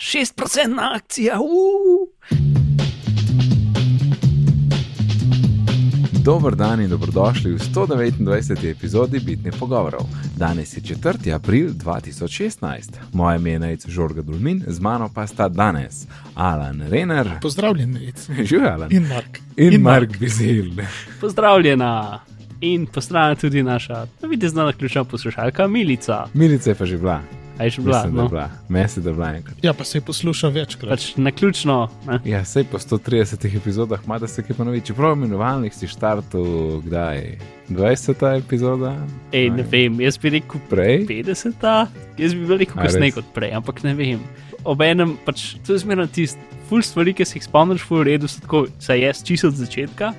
6% akcija. Uh. Dober dan in dobrodošli v 129. epizodi Bitnih pogovorov. Danes je 4. april 2016. Moje ime je Najc Žorga Dulmin, z mano pa sta danes Alan Renner. Pozdravljen, Najc. Živijo Alan. In Mark. In, in Mark Bizil. Pozdravljena. In pozdravljena tudi naša, vidite, znana ključna poslušalka Milica. Milica je pa že bila. A je že bila? Mislim, No? bila. Mesi, da je bila enkrat. Ja, pa se je poslušal večkrat. Pač na ključno. Ne? Ja, sej po 130 epizodah ima da se kaj ponovi. Čeprav imenovalnik si štartu, kdaj? 20. epizoda? Ej, ne vem, jaz bi rekel Prej? 50, jaz bi A, kasneje kot prej, ampak ne vem. Obenem pač to je zmerno tisto, ful stvari, ki se jih spomniš, ful v redu, so tako, saj jaz čisto od začetka.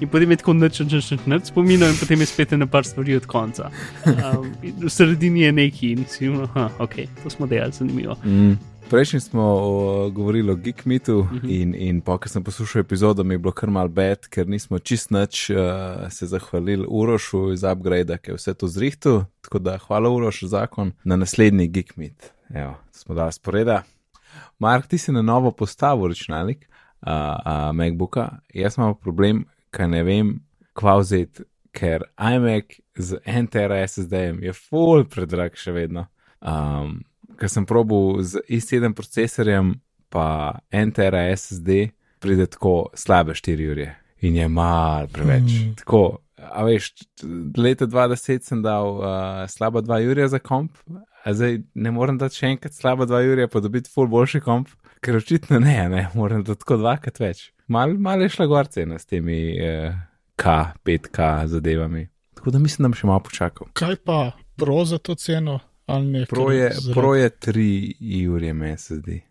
In potem je tako noč, noč, noč, noč spominjal, in potem je spet na par stvari od konca. Um, v sredini je neki in si jim, okay, to smo delali, zanimivo. Mm. Prejšnji smo o, govorili o Geek Meetu Mhm. in, in pa, ko sem poslušal epizodo, mi je bilo kar mal bed, ker nismo čist nič uh, se zahvalili Urošu iz Upgrade, ki je vse to zrihtu. Tako da hvala Uroš zakon na naslednji Geek Meet. Evo, smo dali sporeda. Mark, ti si na novo postavil računalnik uh, uh, MacBooka, jaz imam problem, ker ne vem, kva vzeti, ker iMac z NTR SSD-jem je full predrag še vedno. Um, ker sem probil z i7 procesorjem, pa NTR SSD, pride tako slabe 4 ure in je mal preveč. Mm. Mm. Tako, a veš, leta 2010 sem dal uh, slaba 2 ure za komp, a zdaj ne morem dati še enkrat slaba 2 ure, pa dobiti full boljši komp, ker očitno ne, ne, moram dati tako dvakrat več. Mal, mal je šla gor cena s temi uh, K, 5K zadevami. Tako da mislim, da bom še malo počakal. Kaj pa pro za to ceno? Pro je, pro je 3 ure, meni se zdi.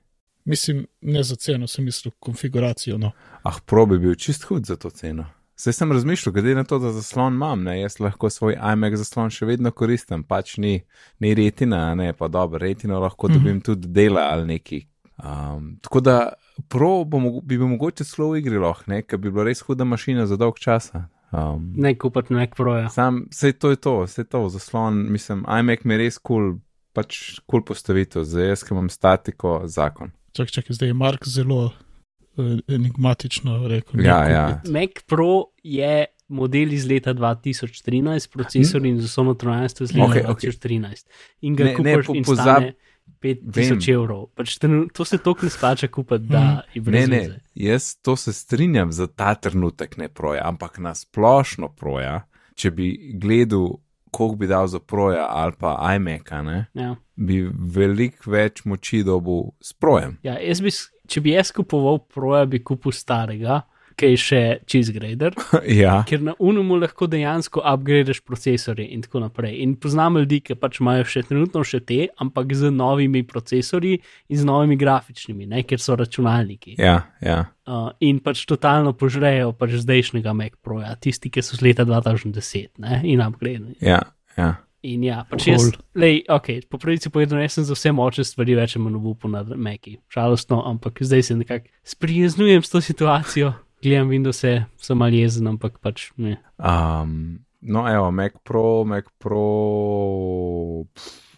Mislim, ne za ceno, sem mislil konfiguracijo. No. Ah, pro bi bil čist hud za to ceno. Saj sem razmišljal, glede na to, da zaslon imam, ne, jaz lahko svoj iMac zaslon še vedno koristim, pač ni, ni retina, ne pa dobro, retino lahko Mhm. dobim tudi dela ali neki. Um, tako da pro bo, bi bil mogoče celo v igri lahko, ne, ker bi bila res huda mašina za dolg časa. Um, Ne kupiti nek proja. sam, vse to je to, vse to, zaslon, mislim, iMac mi je res kul, cool, pač kul cool postavitev, zdaj jaz, ki imam statiko, zakon. Čak, čak, zdaj je Mark zelo uh, enigmatično rekel. Ja, ne ja. Mac Pro je model iz leta 2013, procesor in z vso notranjostjo iz leta okay, okej. 2013. In ga Ne, ne, kupiš po- in pozab- stane 5000 Vem. evrov. Pač ten, to se toliko ne splača kupiti, da Mhm. je Ne, brez ne, veze. jaz to se strinjam za ta trenutek, ne proja, ampak na splošno proja, če bi gledal, koliko bi dal za proja ali pa iMac, Ja. bi veliko več moči dobil s projem. Ja, jaz bi, če bi jaz kupoval proja, bi kupil starega, ki je še cheese grader, ja, ker na unumu lahko dejansko upgradeš procesorje in tako naprej. In poznam ljudi, ki pač imajo še trenutno še te, ampak z novimi procesorji in z novimi grafičnimi, ne, ker so računalniki. ja, ja. Uh, in pač totalno požrejo pač zdajšnjega Mac Proja, tisti, ki so z leta 2010 ne, in upgrade. ja, ja. In ja, pač Cool. jaz, lej, ok, po pravici povedano, jaz sem za vse močne stvari več ali manj upu na Meki. Žalostno, ampak zdaj se nekako sprijaznujem s to situacijo. Gledam Windows, sem mal jezen, ampak pač ne. Um, no, evo, Mac Pro, Mac Pro,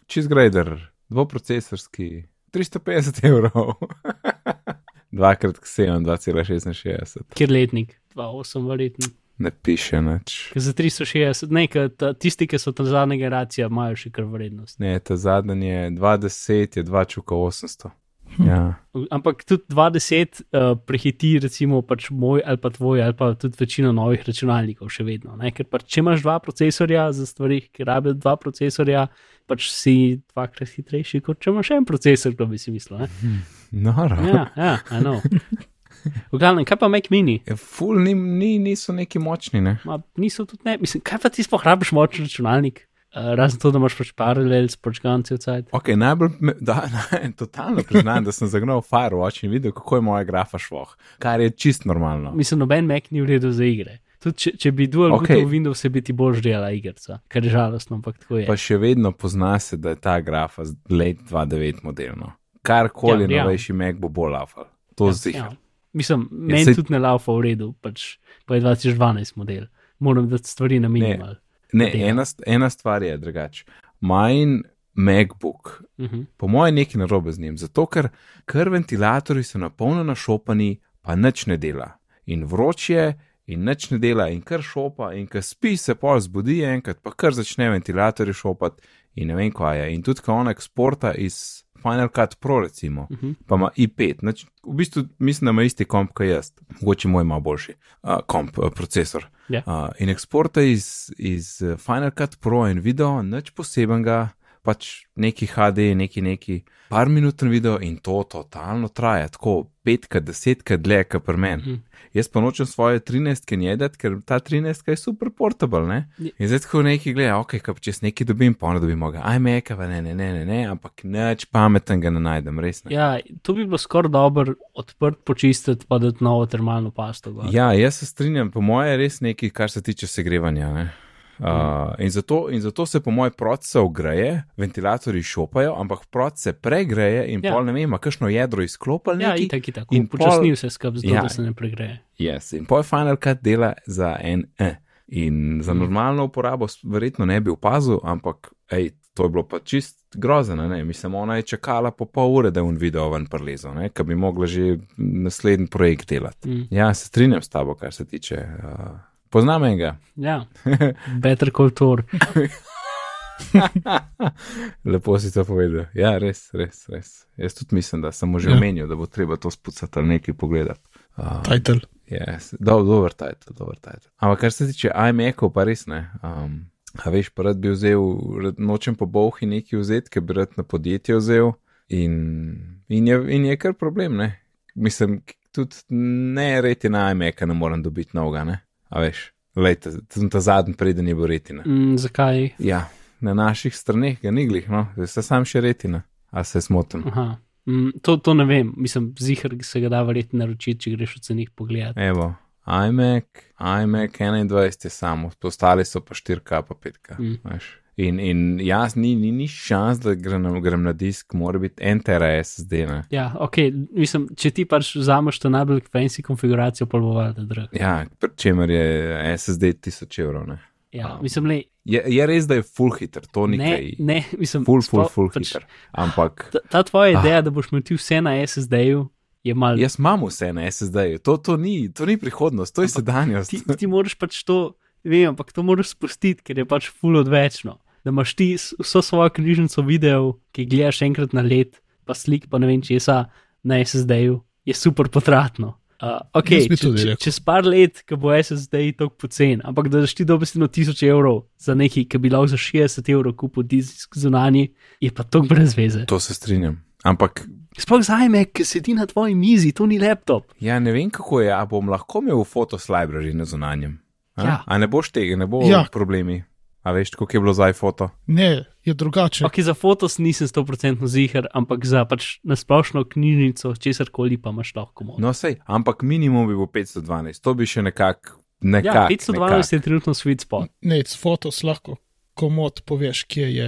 čizgrader, dvoprocesorski, 350 evrov. Dvakrat k 7, 2,66. Kjer letnik, 2,8 verjetno. Ne piše nič. Za 360, ne, ker ta- tisti, ki so ta zadnja generacija, imajo še kar vrednost. Ne, ta zadnji je 20, je 2 čuka 800. Hm. Ja. Ampak tudi 20 uh, prehiti, recimo, pač moj ali pa tvoj, ali pa tudi večino novih računalnikov, še vedno. Ne? Ker pač, če imaš dva procesorja za stvari, ki rabijo dva procesorja, pač si dvakrat hitrejši, kot če imaš en procesor, kdo bi si mislil. ne? Noro. Ja, ja, I know. V glavnem, kaj pa Mac mini? Ja, ful ni, ni, niso neki močni, ne? Ma, niso tudi ne, mislim, kaj pa ti sploh rabiš močen računalnik? Razen to, da imaš pač paralel, spočgan cel cajt. Ok, najbolj, me, da, ne, totalno priznam, da sem zagnal Firewatch in videl, kako je moja grafa šloh, kar je čist normalno. Mislim, noben Mac ni v redu za igre. Tudi če, če bi dual okay. v Windows, bi ti bolj žela igrica, kar je žalostno, ampak tako je. Pa še vedno pozna se, da je ta grafa let 2009 modelno. Karkoli Ja, ja, ja. novejši Mac bo bolj lafal. To ja, zdi. ja. Mislim, meni saj- tudi ne laufa v redu, pač pa je 2012 model. Moram dati stvari na minimal. Ne, dela. ena, ena stvar je drugače. Majn MacBook. Mhm. Po mojem, je nekaj narobe z njim, zato ker kar ventilatorji so na polno našopani, pa nič ne dela. In vroč je, in nič ne dela, in kar šopa, in ko spi, se pol zbudi enkrat, pa kar začne ventilatorji šopati, in ne vem, kaj je. In tudi, ko on eksporta iz Final Cut Pro, recimo, uh Mhm. -huh. pa ima i5, nič, v bistvu mislim, da ima isti komp kot jaz, mogoče moj ima boljši uh, komp, uh, procesor. Ja. Uh, in eksporta iz, iz uh, Final Cut Pro in video, nič posebenega, pač neki HD, neki neki par minuten video in to totalno traja, tako petkrat, desetkrat dlje, kot pri meni. Mhm. Jaz pa nočem svoje 13 njedet, ker ta 13 je super portable, ne? Je- In zdaj tako neki gleda, ok, kaj če jaz nekaj dobim, pa ne dobim ga, aj meka, pa ne, ne, ne, ne, ne, ampak nič pametnega ne najdem, res ne. Ja, to bi bilo skoraj dobro odprt, počistiti, pa dati novo termalno pasto. gor. Ja, jaz se strinjam, po mojem je res nekaj, kar se tiče segrevanja. Ne? Uh, in, zato, in zato se po mojem procesu ogreje, ventilatorji šopajo, ampak proces se pregreje in Ja. pol ne vem, kakšno jedro izklopljeno. Ja, itak, itak. in In počasni vse skupaj, zato Ja. da se ne pregreje. Yes. In pol Final Cut dela za en E. In za Mhm. normalno uporabo verjetno ne bi opazil, ampak ej, to je bilo pa čist grozno. ne. Mislim, ona je čakala po pol ure, da je un video ven prelezel, ker bi mogla že naslednji projekt delati. Mm. Ja, se strinjam s tabo, kar se tiče. Uh, poznam enega. Ja, better kultur. Lepo si to povedal. Ja, res, res, res. Jaz tudi mislim, da sem že Ja. omenil, da bo treba to spucati ali nekaj pogledati. Uh, Title. yes. Do, dober titel, dober titel. Ampak kar se tiče iMac-ov, pa res ne. Um, a veš, pa rad bi vzel, rad, nočem po bohi nekaj vzeti, ker bi rad na podjetje vzel. In, in, je, in je kar problem, ne. Mislim, tudi ne retina iMac-a ne morem dobiti novega, ne. A veš, lejte, sem ta zadnji preden je bil retina. Mm, zakaj? Ja, na naših straneh ga ni glih, no, zdaj se sam še retina. A se smotim. Aha. Mm, to, to ne vem, mislim, zihar se ga da verjetno naročiti, če greš v cenih pogled. Evo, iMac, iMac 21 je samo, ostali so pa 4K, pa 5K. Mm. Mm. In, in jaz ni, ni, ni šans, da grem, na- grem na disk, mora biti en tera SSD. Ne? Ja, ok, mislim, če ti pač vzameš to najbolj fancy konfiguracijo, pa bo valjda drag. Ja, pri čemer je SSD 1000 evrov. Ne? Ja, mislim, le, Je, je res, da je full hitter, to ni ne, kaj. ne, mislim, Full, full, full pač hitter. Ampak Ta, ta tvoja Ah. ideja, da boš imel ti vse na SSD-ju, je mal. jaz imam vse na SSD-ju, to, to, ni, to ni prihodnost, to je sedanjost. Ti, ti moraš pač to, vem, ampak to moraš spustiti, ker je pač full odvečno. Da imaš ti vso svojo knjižnico videov, ki jih gledaš enkrat na let, pa slik, pa ne vem česa na SSD-ju, je super potratno. Uh, okay, če, če, čez par let, ko bo SSD tako pocen, ampak da daš ti dobesedno 1000 evrov za nekaj, ki bi lahko za 60 evrov kupil disk zunanji, je pa to brez veze. To se strinjam. Ampak Sploh za iMac, ki sedi na tvoji mizi, to ni laptop. ja, ne vem, kako je, a bom lahko imel Photos Library na zunanjem. A, Ja. a ne boš tega, ne bo Ja. problemi. A veš, kako je bilo za iPhoto? Ne, je drugače. Ok, za fotos nisem 100% ziger, ampak za pač nasplošno knjižnico, česar koli pa imaš lahko moč. No, sej, ampak minimum bi bil 512, to bi še nekako. ja, Nekak, 512 je trenutno sweet spot. Ne, s fotos lahko komod poveš, kje je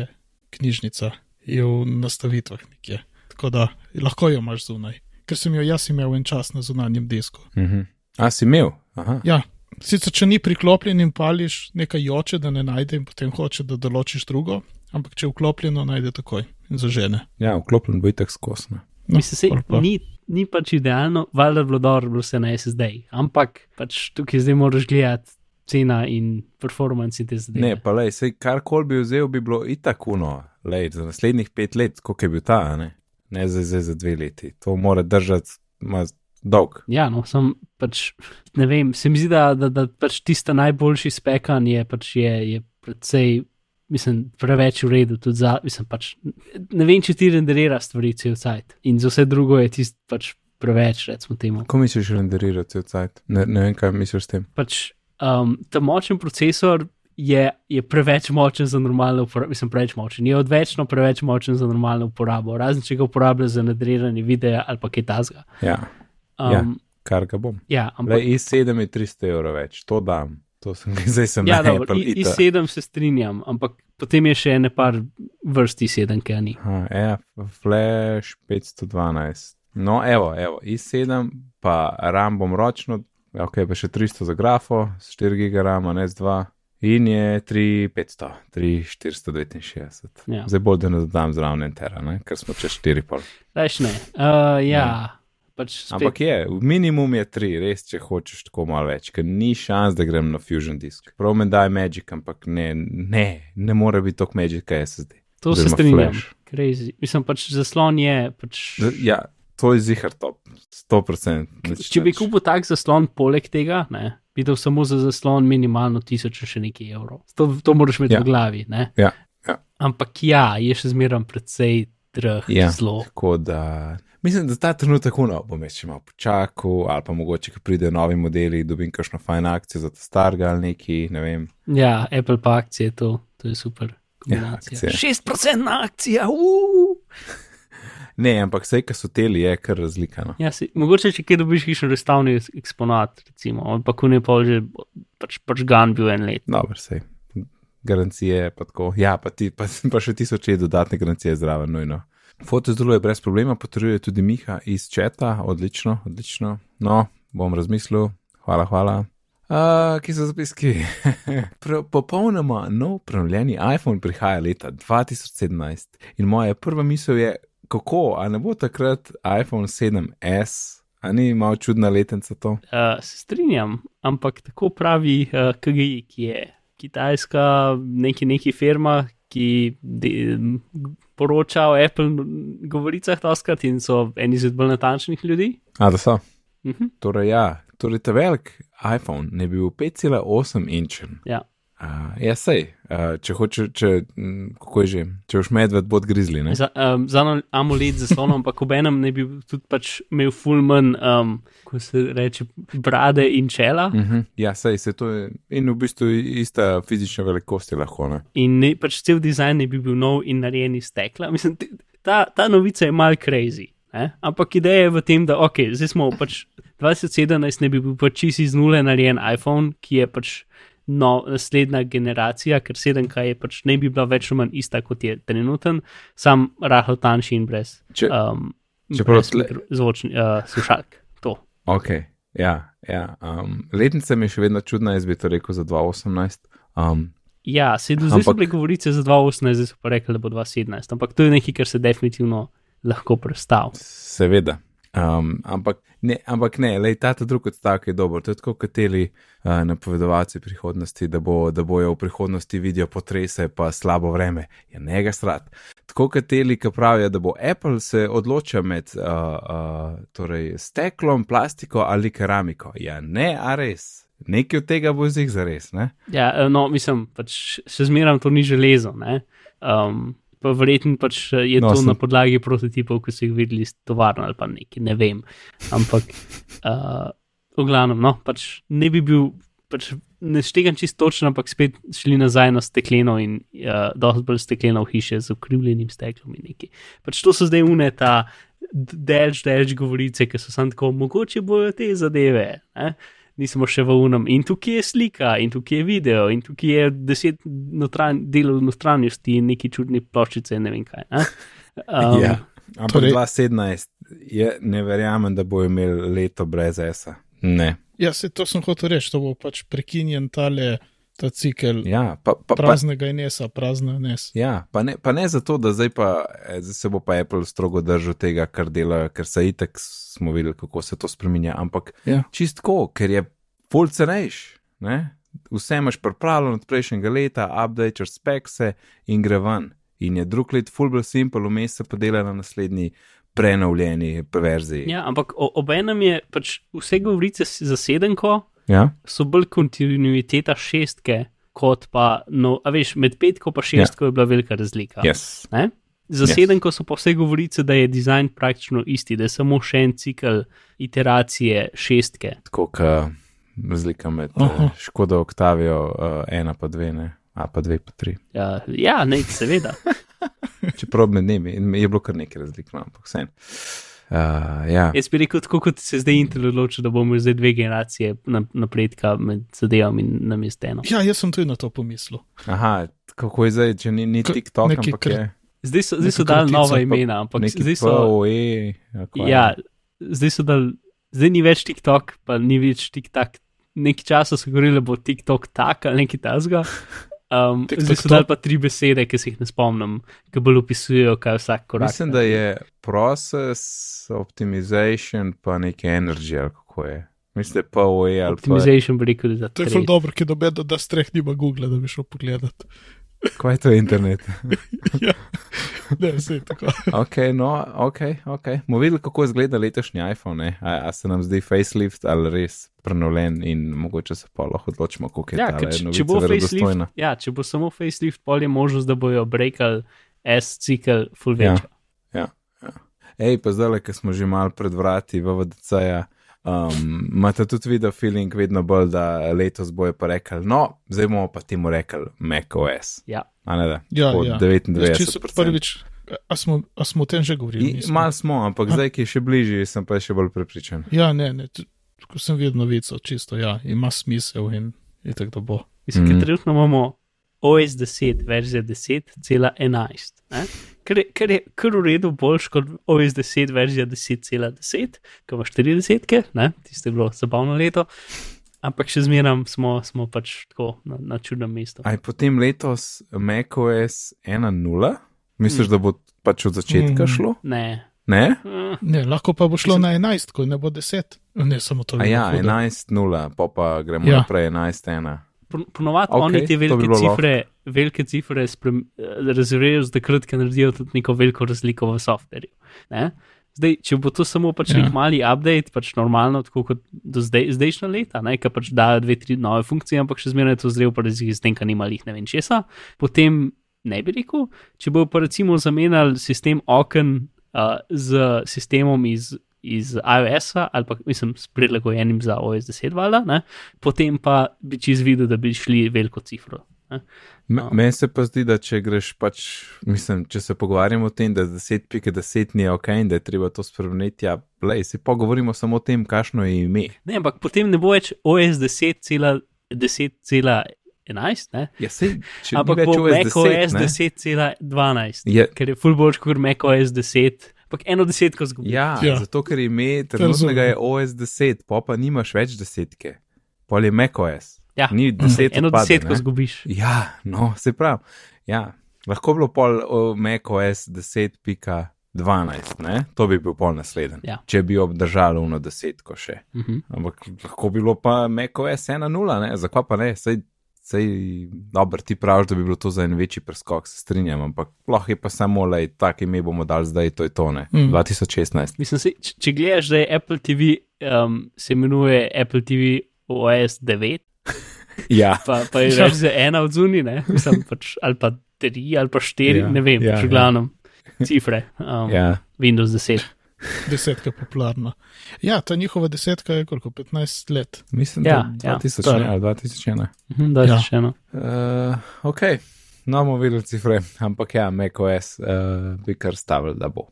knjižnica. Je v nastavitvah nekje. Tako da lahko jo imaš zunaj. Ker sem jo jaz imel en čas na zunanjem disku. Uh -huh. A si imel? Aha. Ja, sicer če ni priklopljen in pališ nekaj joče, da ne najde in potem hoče, da določiš drugo, ampak če je vklopljeno, najde takoj in zažene. Ja, vklopljen bo itak skosno. No, Mislim, se, pa. ni, ni pač idealno, valjda bi bilo dobro, bilo vse na SSD, ampak pač tukaj zdaj moraš gledati cena in performance in te zadeve. Ne, pa lej, sej karkoli bi vzel, bi bilo itak uno, lej, za naslednjih pet let, koliko je bil ta, a ne, ne za, za, za dve leti. To mora držati, ima dolg. Ja, no, sem pač, ne vem, se mi zdi, da, da, da pač tista najboljši spekan je pač je, je predvsej, mislim, preveč v redu, tudi za, mislim, pač, ne vem, če ti renderira stvari cel cajt in za vse drugo je tist pač preveč, recimo temu. Ko misliš renderirati cel cajt? Ne, ne vem, kaj misliš s tem. Pač um, ta močen procesor je, je preveč močen za normalno uporabo, mislim, preveč močen, je odvečno preveč močen za normalno uporabo, razen če ga uporabljaš za nadrejanje videa ali pa kaj tasga. Ja, Um, Ja. ja. kar ga bom. ja, ampak. Lej, i7 je 300 evrov več, to dam. To sem, zdaj sem Ja, na Apple i- ita. i7 se strinjam, ampak potem je še ene par vrsti 7, ki ni. Aha, ja, Flash 512. No, evo, evo, i7, pa RAM bom ročno, ok, pa še 300 za grafo, 4 GB RAM, S2 In je 3500, 3469. Ja. Zdaj bolj, da ne dodam zraven entera, ne? ker smo čez 4,5. Reš ne. Uh, ja, pač spet, Ampak je, minimum je 3, res, če hočeš tako malo več, ker ni šans, da grem na Fusion disk. Prav me daj Magic, ampak ne, ne, ne more biti tok Magic, kaj SSD. to se oziroma strinjam. Crazy. Mislim pač zaslon je. Pač, Ja, to je zihar top, 100%. nič če bi kupil tak zaslon poleg tega, ne, bi dal samo za zaslon minimalno tisoč in še nekaj evrov. To, to moraš imeti Ja. v glavi. Ne? Ja, ja. Ampak ja, je še zmeraj precej drh, Ja. zelo. Tako da, mislim, da ta trenutek uno bom jaz še malo počakal, ali pa mogoče, ko pridejo novi modeli, dobim kakšno fajn akcijo za ta starega ali neki, ne vem. Ja, Apple pa akcije, to, to je super. kombinacija. akcije. 6% akcija, uu! Ne, ampak vse, kar so teli, je kar razlika. No. Ja, si, mogoče če kje dobiš še razstavni eksponat, recimo, ali pa kun je pa že pač, pač gan bil en let. Dobro, sej. Garancije pa tako. Ja, pa, ti, pa, pa še tisoč je dodatne garancije zraven, nujno. Foto deluje brez problema, potrjuje tudi Miha iz četa, odlično, odlično. No, bom razmislil, hvala, hvala. Uh, ki so zapiski? Popolnoma nov prenovljeni iPhone prihaja leta 2017 in moja prva misel je, kako, a ne bo takrat iPhone 7S, a ni malo čudna letenca to? Uh, strinjam, ampak tako pravi uh, KGI, ki je kitajska neki, neki firma, ki de, poroča o Apple govoricah doskrat in so eni izmed bolj natančnih ljudi. A da so. Mhm. Torej, ja, torej ta velik iPhone ne bi bil 5,8 inčen. Ja. Uh, ja, sej, uh, če hočeš, če, m, kako je že, če boš medved, bod grizli, ne? Za, um, za AMOLED zaslon, ampak obenem ne bi tudi pač imel full manj, um, ko se reče, brade in čela. Uh -huh. Ja, sej, se to je, in v bistvu ista fizična velikost je lahko, ne? In ne, pač cel dizajn ne bi bil nov in narejen iz stekla. Mislim, ta, ta novica je mal crazy. Ne? Ampak ideja je v tem, da ok, zdaj smo pač 2017 ne bi bil pač čist iz nule narejen iPhone, ki je pač no, naslednja generacija, ker 7K je pač ne bi bila več ali manj ista kot je trenuten, sam rahlo tanjši in brez, Če- um, čeprav brez mikro- zvočni uh, slušalk. To. Ok, ja, ja. Um, letnica mi je še vedno čudna, jaz bi to rekel za 2018. Um, Ja, se do zdaj so Ampak- bile govorice za 2018, zdaj so pa rekli, da bo 2017, ampak to je nekaj, kar se definitivno lahko predstavlja. Seveda. Um, ampak ne, ampak ne lej, ta drugi odstavek je dober. To je tako, kot teli uh, napovedovalci prihodnosti, da, bo, da bojo v prihodnosti vidijo potrese, pa slabo vreme. Je ne ga strat. Tako kot teli, ki pravijo, da bo Apple se odločil med uh, uh, torej steklom, plastiko ali keramiko. Ja, ne, a res. Nekaj od tega bo zig za res, ne? Ja, eh, no, mislim, pač še zmeraj to ni železo. ne. Um, pa verjetno pač eh, je No, to sem- sem... na podlagi prototipov, ki so jih videli iz tovarne ali pa nekaj, ne vem. Ampak, uh, v glavnem, no, pač ne bi bil, pač ne štegam čisto točno, ampak spet šli nazaj na stekleno in uh, dosti bolj stekleno v hiše z ukrivljenim steklom in nekaj. Pač to so zdaj une ta delž, delž govorice, ki so samo tako, mogoče bojo te zadeve. Ne? Nismo še v unem, in tukaj je slika, in tukaj je video, in tukaj je deset notranj, delov notranjosti in neki čudni ploščice, ne vem kaj. Ne? Um, ja. Ampak torej... 2017 je, ne verjamem, da bo imel leto brez ESA. Ne. Ja, se to sem hotel reči, to bo pač prekinjen tale ta cikel Ja, pa, pa, praznega inesa, prazna nes. ja, pa, ne, pa ne zato, da zdaj, pa, eh, zdaj se bo pa Apple strogo držal tega, kar dela, ker se itek smo videli, kako se to spremenja. Ampak Ja. čistko, ker je full cenejš. Ne? Vse imaš pripravljeno od prejšnjega leta, updateš spekse in gre ven. In je drug let full bolj simpel, vmes se pa dela na naslednji prenovljeni verziji. ja, ampak obenem je pač vse govorice za sedemko Ja? so bolj kontinuiteta šestke, kot pa, no, a veš, med petko in šestko ja. je bila velika razlika. Yes. Ne? Za Yes. yes. sedemko so pa vse govorice, da je dizajn praktično isti, da je samo še en cikl iteracije šestke. Tako kot razlika med Aha. uh, Škodo Octavio, uh, ena pa dve, ne, a pa dve pa tri. Ja, ja ne, seveda. Čeprav med njimi je bilo kar nekaj razlik, no, ampak vse. Uh, ja. Jaz bi rekel, tako kot se zdaj Intel odločil, da bomo zdaj dve generacije na- napredka med zadevami in namesto eno. Ja, jaz sem tudi na to pomislil. Aha, kako je zdaj, če ni, ni TikTok, ampak kr- je Zdaj so, zdaj so dali kratica, nova imena, ampak zdaj so. POE. Ja, zdaj so dali, zdaj ni več TikTok, pa ni več TikTok nekaj časa so govorili, da bo TikTok tak ali nekaj tasga. Um, zdaj so to? dali pa tri besede, ki se jih ne spomnim, ki bolj opisujejo, kaj vsak korak. Mislim, da je process optimization pa nekaj energy ali kako je. Mislim, da je pa OE ali pa. Optimization bi rekel, da je za To je zelo dobro, ki dobe, da, da streh nima Google, da bi šel pogledat. Kaj je to internet? ja. Ne, vse je tako. ok, no, ok, ok. Mo videli, kako izgleda letošnji iPhone, ne? A, a se nam zdi facelift ali res prenovljen in mogoče se pa lahko odločimo, koliko je Ja, ta ker če, če bo facelift, ja, če bo samo facelift, pol je možnost, da bojo breakali S-cikl full Ja. večja. Ej, pa zdaj, ki smo že mal pred vrati VVDC-ja, um, imate tudi video feeling vedno bolj, da letos bojo pa rekli, no, zdaj bomo pa temu rekli macOS. Ja. A ne da? Ja, Po ja. 99. Čisto prvič, a smo, a smo o tem že govorili? Mal smo, ampak zdaj, ki je še bližje, sem pa še bolj prepričan. Ja, ne, ne. Ko sem videl novico, čisto, ja, ima smisel in, in tako bo. Mislim, mm. ker trenutno imamo OS 10, verzija 10,11, ne? kar je, kar je kar v redu boljš kot OS 10, verzija 10,10, ki ima 40, ne? tiste je bilo zabavno leto, ampak še zmeraj smo, smo pač tako na, na čudnem mestu. Aj potem letos macOS 1.0, misliš, Mm. da bo pač od začetka Mm. šlo? Ne. Ne? Ne, lahko pa bo šlo na 11, ko ne bo 10. Ne, samo to. Ja, bilo hudo. 11.0, pa pa gremo Ja. naprej 11.1. Ponovadi Ok, okay, oni te to bi velike bilo cifre, velike cifre sprem- rezervirajo, da takrat, ker naredijo tudi neko veliko razliko v softverju. ne. Zdaj, če bo to samo pač Ja. nek mali update, pač normalno, tako kot do zdaj, zdajšnja leta, ne, ki pač dajo dve, tri nove funkcije, ampak še zmeraj je to zrel pa razlik, z tem, kar nima jih ne vem česa, potem ne bi rekel, če bo pa recimo zamenjali sistem oken uh, z sistemom iz. Iz iOS-a ali pa mislim, s prilagojenim za OS 10, valjda, ne, potem pa bi čez videl, da bi šli veliko cifro. No. Meni se pa zdi, da če greš pač, mislim, če se pogovarjamo o tem, da 10.10 ni ok in da je treba to spremeniti, ja, lej, si pogovorimo samo o tem, kakšno je ime. Ne, ampak potem ne bo več OS 10,11, ne, Ja, sej, ampak bo OS macOS 10, ne? 10,12, Je, ker je full bolj kot macOS 10, ampak eno desetko zgubi. ja, Ja. ja, zato ker ime trenutnega je OS 10, pa pa nimaš več desetke, pol je macOS. Ja. Ni deset eno odpade, desetko ne? zgubiš. Ja, no, se pravi. Ja. Lahko bi bilo pol o, macOS 10.12, ne? to bi bil pol naslednji. Ja. Če bi obdržalo uno desetko še. Uh -huh. Ampak lahko bi bilo pa macOS 1.0, ne? zakaj pa ne? Sej, sej, dobro, ti praviš, da bi bilo to za en večji preskok, se strinjam, ampak lahko je pa samo, le, tak ime bomo dali zdaj, to je to, ne? Mm. 2016. Mislim, se, če, če gledaš, da je Apple TV, um, se imenuje Apple TV OS 9, Ja, pa, pa je Ja. več za ena od zunaj, ne, mislim, pač, ali pa tri, ali pa štiri, Ja, ja. ne vem, ja, ja, pač ja. v glavnem cifre. Um, ja. ja. Windows 10. Desetka je popularna. Ja, ta njihova desetka je koliko? 15 let. mislim, Ja, da ja, 2000 to je. ne, ali 2001. Mhm, da, Ja. ja. še eno. Uh, ok, no bomo videli cifre, ampak ja, macOS uh, bi kar stavili, da bo.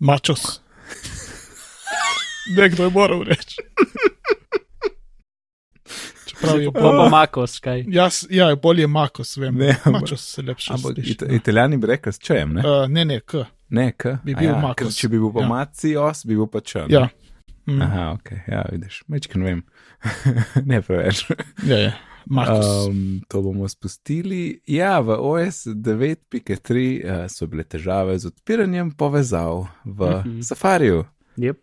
Mačos. Nekdo je moral reči. Čeprav je Pa bolj. Makos, kaj. Jaz, ja, bolje Makos, vem. Ne, Mačos se lepše Ampak sliši. it italijani bi rekli s čejem, ne? Uh, ne, ne, k. Ne, k. bi bil ja, ker Če bi bil pa Ja. Macios, bi bil pa črn. Ja. Mm, Aha, ok, ja, vidiš, mečken vem. ne preveč. ja, ja. Um, to bomo spustili. Ja, v OS 9.3 uh, so bile težave z odpiranjem povezav v uh Mhm. -huh. Safariju. Yep.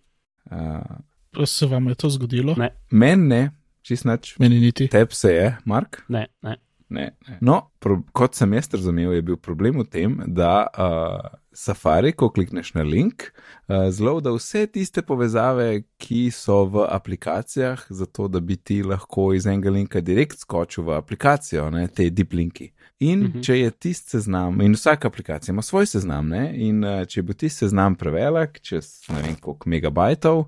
Uh, Se vam je to zgodilo? Ne. Meni ne, čist nič. Meni niti. Tep se je, Mark. Ne, ne. Ne, ne. No, pro, kot sem jaz razumel, je bil problem v tem, da uh, Safari, ko klikneš na link, uh, zelo da vse tiste povezave, ki so v aplikacijah, zato da bi ti lahko iz enega linka direkt skočil v aplikacijo, ne, te deep linki. In uh Mhm. -huh. če je tisti seznam, in vsaka aplikacija ima svoj seznam, ne, in uh, če bo tisti seznam prevelik, čez ne vem koliko megabajtov, uh,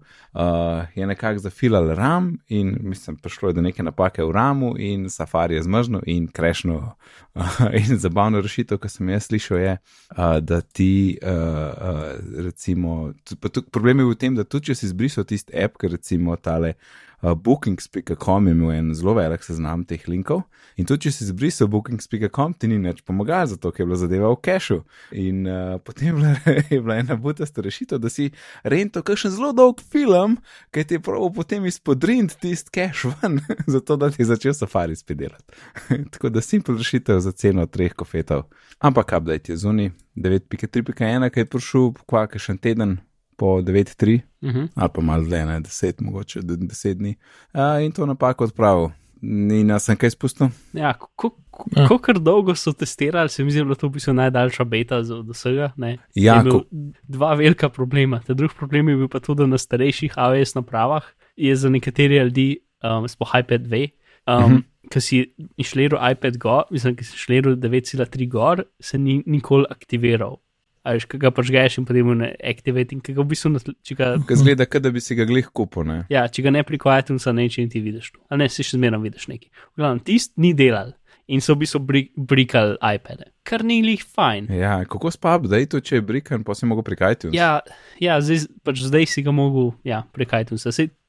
je nekako zafilal RAM in mislim, prišlo je do neke napake v RAMu in Safari je zmrznil in krešno. Uh, in zabavna rešitev, ki sem jaz slišal, je, uh, da ti, uh, uh, recimo, problem je v tem, da tudi če si izbrisal tisti app, ker recimo tale uh, bookings.com je imel en zelo velik seznam teh linkov. In tudi, če si izbrisal bookings.com, ti ni več pomagal, zato ker je bila zadeva v cachu. In uh, potem je bila, je bila ena butasta rešitev, da si rento kakšen zelo dolg film, ki ti je prav potem izpodrind tist cache ven, zato da ti je začel safari spedirati. Tako da simpel rešitev za ceno treh kofetov. Ampak update je zunaj 9.3.1, ki je prišel kvake še en teden. Po 9-3, Uh -huh. ali pa malo dlje, ne 10, mogoče 10 dni. Uh, in to napako odpravil. Ni nas sem kaj spustil. Ja, kako Ja. kar dolgo so testirali, se mi zdi, da je to v bistvu najdaljša beta za- od vsega. ne. Ja, ko- dva velika problema. Ta drugi problem je bil pa tudi, da na starejših AWS napravah je za nekatere ljudi, um, sploh iPad 2, um, uh Mhm. -huh. ki si inštaliral iPad gor, mislim, ki si inštaliral 9,3 gor, se ni nikoli aktiviral. A veš, kaj ga pažgeš in potem ne in kaj ga v bistvu, na- če ga, Ker zgleda, kot da bi si ga glih kupil. Ne? ja, če ga ne preko iTunesa neče in ti vidiš to. Ali ne, si še zmeraj vidiš nekaj. V glavnem, tist ni delal in so v bistvu bri- brikali iPade, kar ni lih fajn. Ja, kako spab, da je to, če je brikan, pa si mogel prikajati. Ja, ja zdaj, pač zdaj si ga mogel ja, prekajati.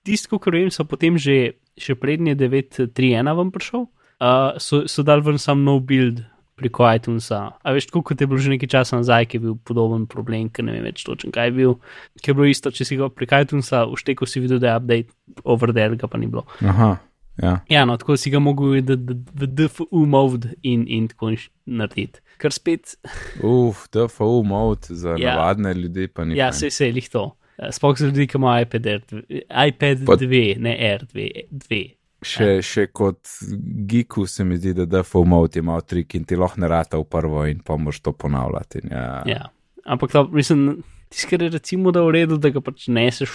Tisto, kar vem, so potem že, še prednje 9.3.1 vam prišel, uh, so, so dal ven sam nov build preko iTunesa. A veš, tako kot je bilo že nekaj časa nazaj, ki je bil podoben problem, ker ne vem več točno kaj je bil. Ker je bilo isto, če si ga preko iTunesa uštekel, si videl, da je update over there, ga pa ni bilo. Aha, ja. Ja, no, tako si ga mogel v, DFU mode in, in tako narediti. Ker spet Uf, DFO mode za Ja. navadne ljudi pa ni. Ja, se je lih to. Eh, Sploh za ljudi, ki imajo iPad, R2, iPad Pa- 2, ne R2. 2. Še, še kot geeku se mi zdi, da DFO mode ima trik in ti lahko ne rata v prvo in pa moraš to ponavljati. Ja. Ja. Ampak to, mislim, tiskar je recimo, da je v redu, da ga pač neseš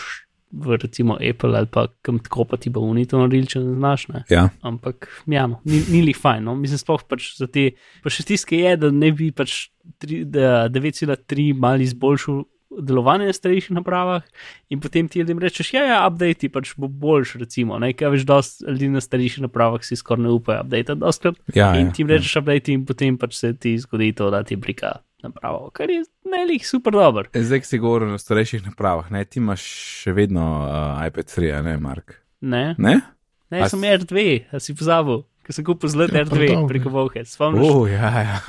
v recimo Apple ali pa kam tako pa ti bo unito naredil, če ne znaš. Ne? Ja. Ampak, ja, no, ni, ni li fajn. No? Mislim, sploh pač za te, pa še tiske je, da ne bi pač tri- da 9,3 mal izboljšal delovanje na starejših napravah in potem ti ljudem rečeš, ja, ja, update pač bo boljš, recimo, ne, kaj veš, dosti ljudi na starejših napravah si skoraj ne upajo update, dostkrat. Ja, in ja, ti jim rečeš update in potem pač se ti zgodi to, da ti blika napravo, kar je ne lih super dober. ja. Zdaj, ki si govoril o starejših napravah, ne, ti imaš še vedno uh, iPad 3, a ne, Mark. Ne, Ne? ne, A sem s- R2, a si pozabil. Ker sem kupil zlet Ja, R2 pardon, preko ja. Vohe, spomniš? Oh, ja, ja,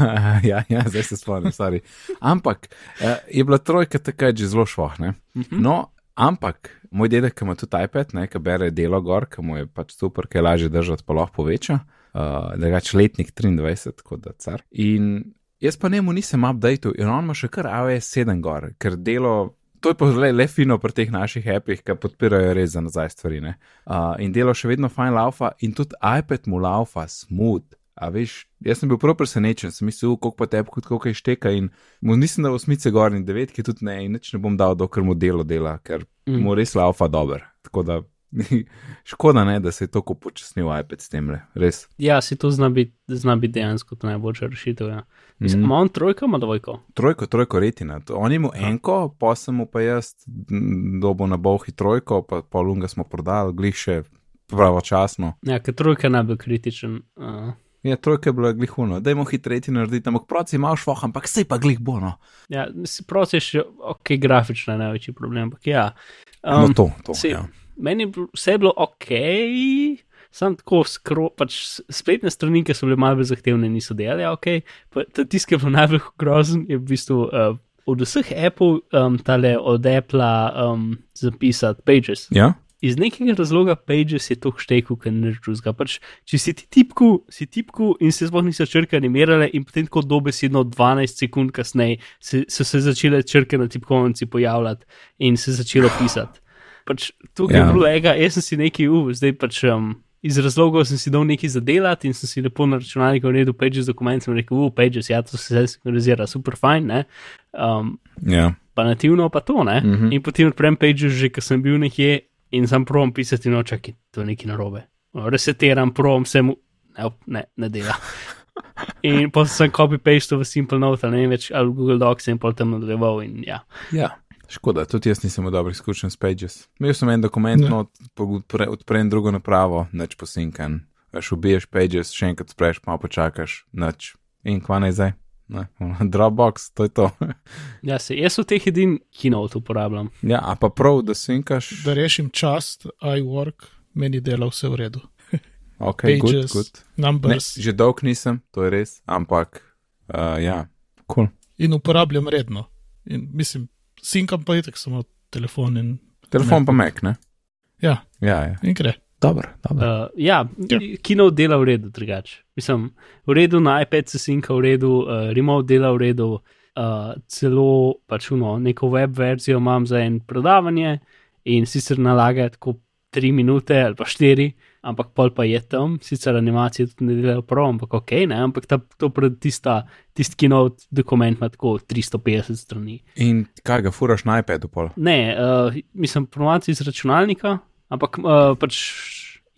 ja, ja, zdaj se spomnim, stari. Ampak eh, je bila trojka takrat že zelo šlohna. Mhm. No, ampak moj dedek, ki ima tudi iPad, ne, ki bere delo gor, ki mu je pač super, ki je lažje držati, pa lahko poveča, uh, drugač letnik 23, kot da car. In jaz pa njemu nisem updated in on ima še kar AWS 7 gor, ker delo. To je pa le, le fino pri teh naših appih, ki podpirajo res za nazaj stvari. ne. Uh, in delo še vedno fajn laufa, in tudi iPad mu laufa smooth. A veš, jaz sem bil prav presenečen, sem mislil, koliko pa tebi, koliko kaj šteka. In mu nisem dal osmice gor in devetke tudi ne, in nič ne bom dal, dokler mu delo dela, ker mm. mu res laufa dober. Tako da škoda ne, da se je tako počasnil iPad s tem, res. Ja, si to zna biti zna bit dejansko najboljša rešitev. Ja. Mislim, ima on trojko, ima dvojko. Trojko, trojko retina. On je imel enko, pa sem mu pa jaz dobo na bohi trojko, pa polunga smo prodali, glih še pravočasno. Ja, ker trojka je najbolj kritičen. Uh, Ja, trojka je bila glihuno, dajmo hitreje narediti, ampak proci imaš švoh, ampak sej pa glih bo, no. ja, proces je še ok, grafično je največji problem, ampak ja. Um, no Um, to, to. se- ja. Meni je vse bilo ok, sam tako skro, pač spletne strani, ki so bile malce bolj zahtevne, niso delali ok. Tisk, ki je bil najbolj grozen, je v bistvu uh, od vseh Apple, um, tale od Apple um, zapisati Pages. ja? Iz nekega razloga Pages je to štekel, ker ne žuzga. Pač, če si ti tipku, si tipku in se sploh niso črke animirale, in potem tako dobesedno 12 sekund kasneje se, so se začele črke na tipkovnici pojavljati in se začelo pisati. Pač, tukaj ja. Ja. je bilo ega, jaz sem si nekaj uf, zdaj pač. Um, Iz razlogov sem si dal nekaj zadelati in sem si lepo na računalniku naredil Pages dokument in rekel, uf, Pages, ja, to se zdaj sinkronizira, super fajn, ne. Um, Ja. pa nativno pa to, ne. Mm -hmm. In potem odprem Pages, že ko sem bil nekje in sam provam pisati, no čakaj, to je nekaj narobe. No, Resetiram, provam se mu, ne, ne, ne dela. In potem sem copy-paste v Simple Note, ali ne vem več, ali Google Docs in potem nadaljeval in ja. ja. Škoda, tudi jaz nisem imel dobrih izkušenj s Pages. Imel sem en dokument, Ja. no, odpre, odprem drugo napravo, neč posinkan. Veš, ubiješ Pages, še enkrat spreš, malo počakaš, neč. In kva naj zdaj? Ne, Dropbox, to je to. Ja, se, jaz v teh edin Keynote uporabljam. ja, a pa prav, da sinkaš. Da rešim čast, iWork, meni dela vse v redu. Ok, Pages, good, good. Ne, Numbers že dolg nisem, to je res, ampak uh, ja, cool. in uporabljam redno. In mislim, sinkam pa itek samo telefon in. Telefon pa Mac, ne? Ja, Ja, ja. in gre. Dobro, dobro. Uh, ja, Ja. kino dela v redu, drugače. Mislim, v redu na iPad se sinka v redu, uh, remote dela v redu, uh, celo pač uno, neko web verzijo imam za en predavanje in sicer nalaga tako 3 minute ali pa 4, ampak pol pa je tam, sicer animacije tudi ne delajo prav, ampak ok, ne, ampak ta, to pred tista, tisti kino dokument ima tako 350 strani. In kaj ga furaš na iPadu pol? Ne, uh, mislim, promocija iz računalnika, ampak uh, pač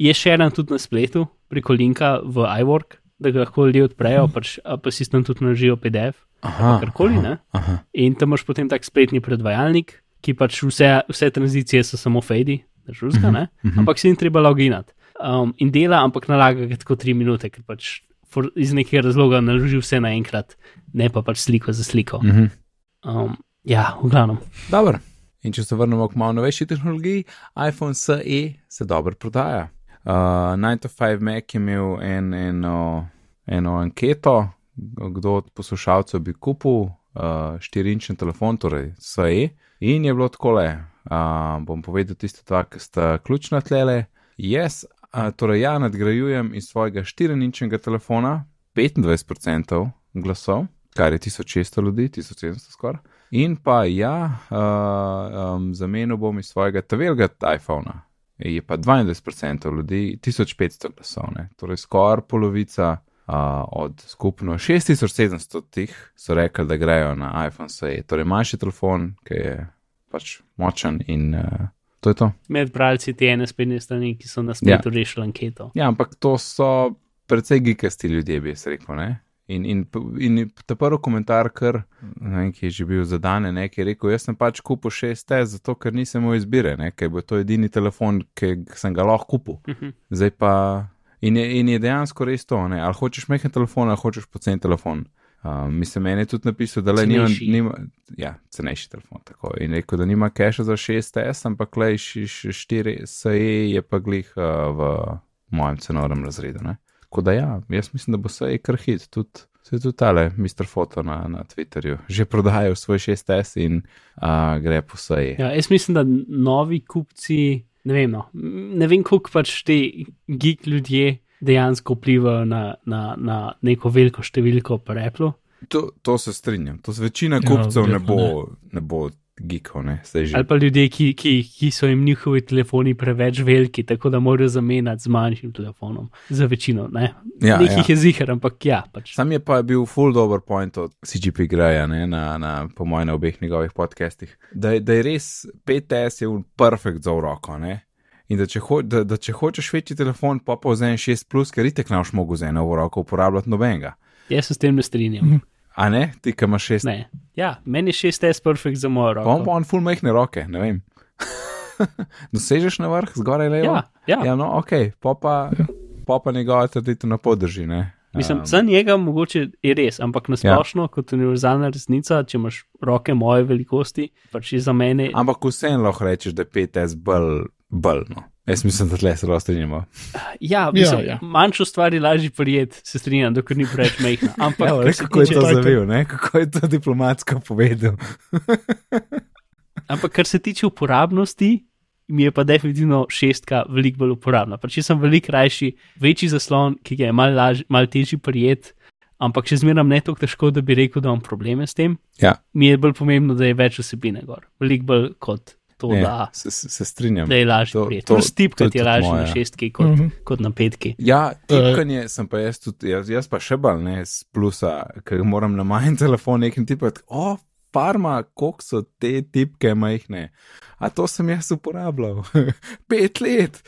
je še en tudi na spletu, preko linka v iWork, da ga lahko ljudje odprejo, pač, a pa si tam tudi naložijo PDF, Aha, karkoli. aha, aha. In tam imaš potem tak spletni predvajalnik, ki pač vse, vse tranzicije so samo fadi, držuska, ne, ampak si jim treba loginati. Um, in dela, ampak nalaga ga tako 3 minute, ker pač for, iz nekega razloga naloži vse naenkrat, ne pa pač sliko za sliko. Mhm. Um, ja, v glavnem. Dobro. In če se vrnemo k malo novejši tehnologiji, iPhone SE se dobro prodaja. Uh, 9 to 5 Mac je imel en, eno, eno anketo, kdo od poslušalcev bi kupil uh, 4-inčen telefon, torej SE. In je bilo tako le, uh, bom povedal tiste dva, ki sta ključna tlele. Jaz, torej ja, nadgrajujem iz svojega 4-inčnega telefona 25% glasov, kar je 1600 ljudi, 1700 skoraj. In pa ja, uh, um, zamenil bom iz svojega tavelga iPhona. Je pa 22% ljudi, 1500 glasov, ne. torej skoraj polovica uh, od skupno 6700 tih so rekli, da grejo na iPhone SE. Torej manjši telefon, ki je pač močen in to je to. med bralci te ene spletne strani, ki so na spletu ja. rešili anketo. Ja, ampak to so precej gigasti ljudje, bi jaz rekel. Ne? In, in, in ta prvi komentar, kar ne vem, ki je že bil zadan, ne, ki je rekel: Jaz sem pač kupil 6S, zato ker nisem imel izbire, ne, ker bo to edini telefon, ki sem ga lahko kupil. Zdaj pa. In je, in je dejansko res to, ne? ali hočeš mehen telefon, ali hočeš pocen telefon. Um, mislim, meni je tudi napisal, da le nima, nima, ja, cenejši telefon. Tako. In rekel, da nima keša za 6S, ampak le 4 SE je pa glih uh, v mojem cenovnem razredu. Ne? Tako da ja, jaz mislim, da bo SE kar hit, tudi. Se je tudi tale, Mr. Foto na, na Twitterju, že prodajajo svoj 6S in uh, gre po SE. Ja, jaz mislim, da novi kupci, ne vem, no, ne vem koliko pač te geek ljudje dejansko vplivajo na, na, na neko veliko številko pri Apple. To, to se strinjam. To z večina Ja, kupcev ne bo, verjetno ne bo geekov, ne, zdaj že. Ali pa ljudje, ki, ki, ki so jim njihovi telefoni preveč veliki, tako da morajo zamenjati z manjšim telefonom. Za večino, ne. Ja, Nekih ja. je zihar, ampak ja, pač. Sam je pa bil full dobro point od CGP Greja, ne, na, na, po mojem, na obeh njegovih podcastih, da, da je res 5S je perfekt za v roko. Ne? In da če, ho, da, da če hočeš večji telefon, pa pa vzemi 6, plus, ker itek ne boš mogel z eno v roko uporabljati nobenega. Jaz se s tem ne strinjam. A ne, ti, ki imaš 6, Ne. Ja, meni je 6S perfekt za mojo pa on roko. pa on full mehne roke, ne vem. Dosežeš na vrh, zgoraj levo? Ja, ja. ja no, ok, pa pa, pa, pa njegova trditev na podrži. Ne? Mislim, Um, za njega mogoče je res, ampak na splošno, ja. kot univerzalna resnica, če imaš roke moje velikosti, pač je za mene. Ampak vseeno lahko rečeš, da je 5S bolj, bolj no. Jaz mislim, da tle se lahko strinjamo. Ja, mislim, ja. ja. manjšo stvar je lažje prijeti, se strinjam, dokler ni preveč mehna. Ampak kar le, kako je to zavil, ne? kako je to diplomatsko povedal. Ampak kar se tiče uporabnosti, mi je pa definitivno šestka veliko bolj uporabna. Pač jaz sem veliko rajši, večji zaslon, ki ga je malo laž- malo težji prijet, ampak še zmeraj ne tako težko, da bi rekel, da imam probleme s tem. Ja, Mi je bolj pomembno, da je več vsebine gor. Veliko bolj kot to, ne, da, se, se, strinjam. da je lažje To- prijeti. Tudi to je lažje na šestki kot, Mhm. kot na petki. Ja, tipkanje sem pa jaz tudi, jaz, jaz pa še bolj ne z plusa, ker moram na majhen telefon nekaj tipati. O, farma, koliko so te tipke majhne. A to sem jaz uporabljal. Pet let.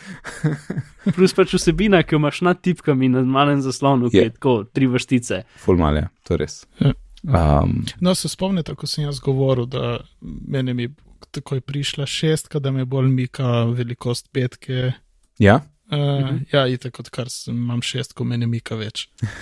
Plus pač vsebina, ki jo imaš nad tipkami na malem zaslonu, ki Je. je tako tri vrstice. Fulmalja, to je res. Ja. Um, No, se spomnite, ko sem jaz govoril, da meni mi takoj prišla šestka, da me bolj mika velikost petke. ja, Uh, Mhm. Ja, itak odkar sem, imam šestko, meni mika več.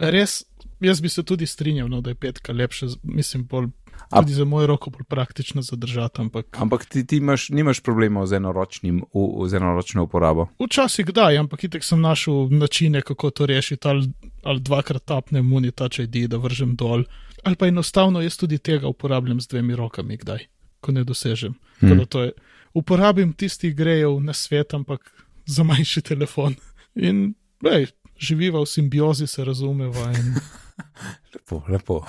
Res, jaz bi se tudi strinjal, no, da je petka lepša, mislim, bolj A- Tudi za mojo roko bolj praktično zadržati, ampak Ampak ti, ti imaš, nimaš problemov z enoročnim, u- z enoročno uporabo. včasih kdaj, ampak itek sem našel načine, kako to rešiti, ali, ali dvakrat tapnem muni touch ID, da vržem dol, ali pa enostavno jaz tudi tega uporabljam z dvemi rokami, kdaj, ko ne dosežem. Hmm. Je, uporabim tistih grejev na svet, ampak za manjši telefon. In lej, živiva v simbiozi, se razumeva. In, Lepo, lepo.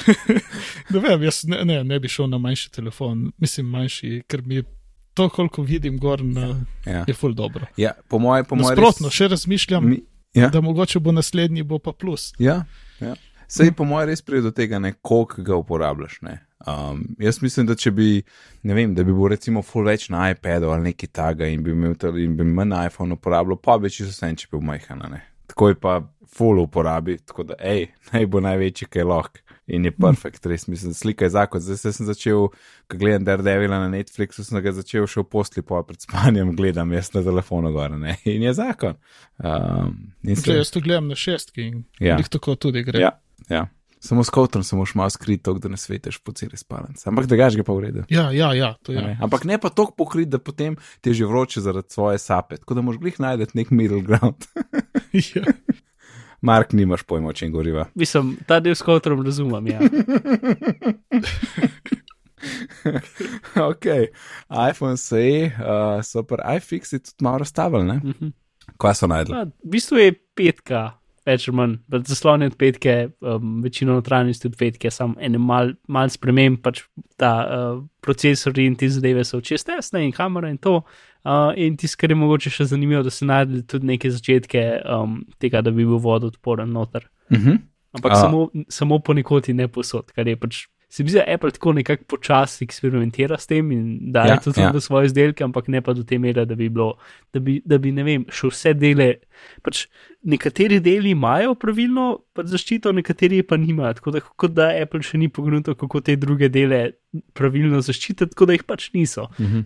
ne vem, jaz ne, ne, ne bi šel na manjši telefon, mislim manjši, ker mi to, koliko vidim gor, na, ja. je ful dobro. Ja, po moje, po moje. Nasprotno, še razmišljam, Mi, ja. da mogoče bo naslednji bo pa plus. Ja, ja. Sej po mojem res pride do tega, ne, koliko ga uporabljaš. Ne. Um, jaz mislim, da če bi, ne vem, da bi bil recimo full več na iPadu ali nekaj taga in bi imel ta- in bi manj na iPhone uporabljal, pa bi čisto vse, če bi bil majhen. ne. Tako je pa full uporabi, tako da, hej, naj bo največji, kaj lahko. In je perfekt, res mislim, slika je zakon. Zdaj se sem začel, ko gledam Daredevila na Netflixu, sem ga začel še v posli, pa pred spanjem gledam jaz na telefonu gor, ne. In je zakon. Um, in Če jaz to gledam na šestki in ja. tako tudi gre. Ja, ja. Samo s kotrom se moš malo skriti, tako da ne sveteš po celi spalnici. Ampak da gaš ga pa v redu. ja, ja, ja, to je. Ampak ne pa tako pokrit, da potem ti je že vroče zaradi svoje sape. Tako da moš glih najti nek middle ground. Ja. Mark, nimaš pojma, o čem goriva. Mislim, ta del s kotrom razumem. Ja. ok, iPhone se uh, so pa iFixi tudi malo razstavili, ne? Mhm. Kaj so najdli? Ja, v bistvu je petka, več ali manj, pač zaslon je od petke, um, večino notranjosti od petke, samo ene mal, mal sprememb, pač ta uh, procesor in ti zadeve so čez tesne in kamera in to. Uh, in tisto, kar je mogoče še zanimivo, da se najdli tudi neke začetke um, tega, da bi bil vodoodporen noter. Uh -huh. Ampak A. samo, samo ponekod in ne posod, kar je pač. Se mi zdi, da Apple tako nekako počasi eksperimentira s tem in daje Ja, ja, tudi ja. ja. svoje izdelke, ampak ne pa do te mere, da bi bilo, da bi, da bi ne vem, še vse dele. Pač nekateri deli imajo pravilno pač zaščito, nekateri pa nimajo. Tako da, kot da Apple še ni pogledal, kako te druge dele pravilno zaščititi, tako da jih pač niso. -huh.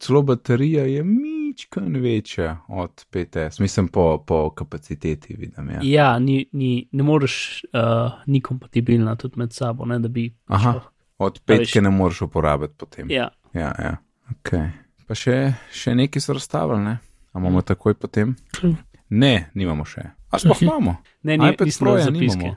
Celo baterija je mičkan večja od 5S, mislim po, po kapaciteti, vidim. Ja. Ja, ni, ni, ne moreš, uh, ni kompatibilna tudi med sabo, ne, da bi. Aha. šlo. Od petke ne moreš uporabiti potem. Ja, ja, ja. Okay. Pa še, še nekaj so razstavili, ne? A imamo takoj potem? Ne, nimamo še. A sploh imamo? ne, ni, iPad nisem Pro dal ja zapiske. nimamo.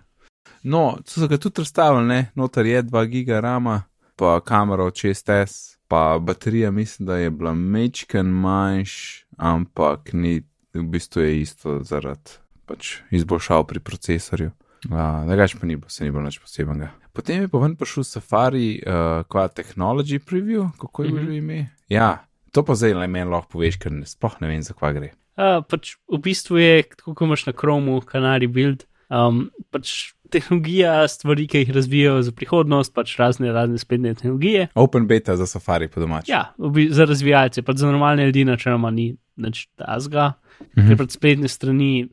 No, so ga tudi razstavili, ne? Notar je 2 giga rama, pa kamera od 6S, pa baterija mislim, da je bila mečken manjš, ampak ni, v bistvu je isto zaradi pač izboljšav pri procesorju. Uh, Drugač pa ni bilo, se ni bilo nič posebnega. Potem je pa ven prišel Safari, uh, kva Technology Preview, kako je mm Mhm. -hmm. ime. Ja, to pa zdaj le meni lahko poveš, ker ne, sploh ne vem, za kva gre. Uh, pač v bistvu je, tako kot imaš na Chromu, Canary Build, um, pač tehnologija, stvari, ki jih razvijajo za prihodnost, pač razne, razne spletne tehnologije. Open beta za Safari po domač. Ja, za razvijalce, pač za normalne ljudi načeloma ni nič tazga, Mhm. ker pač spletne strani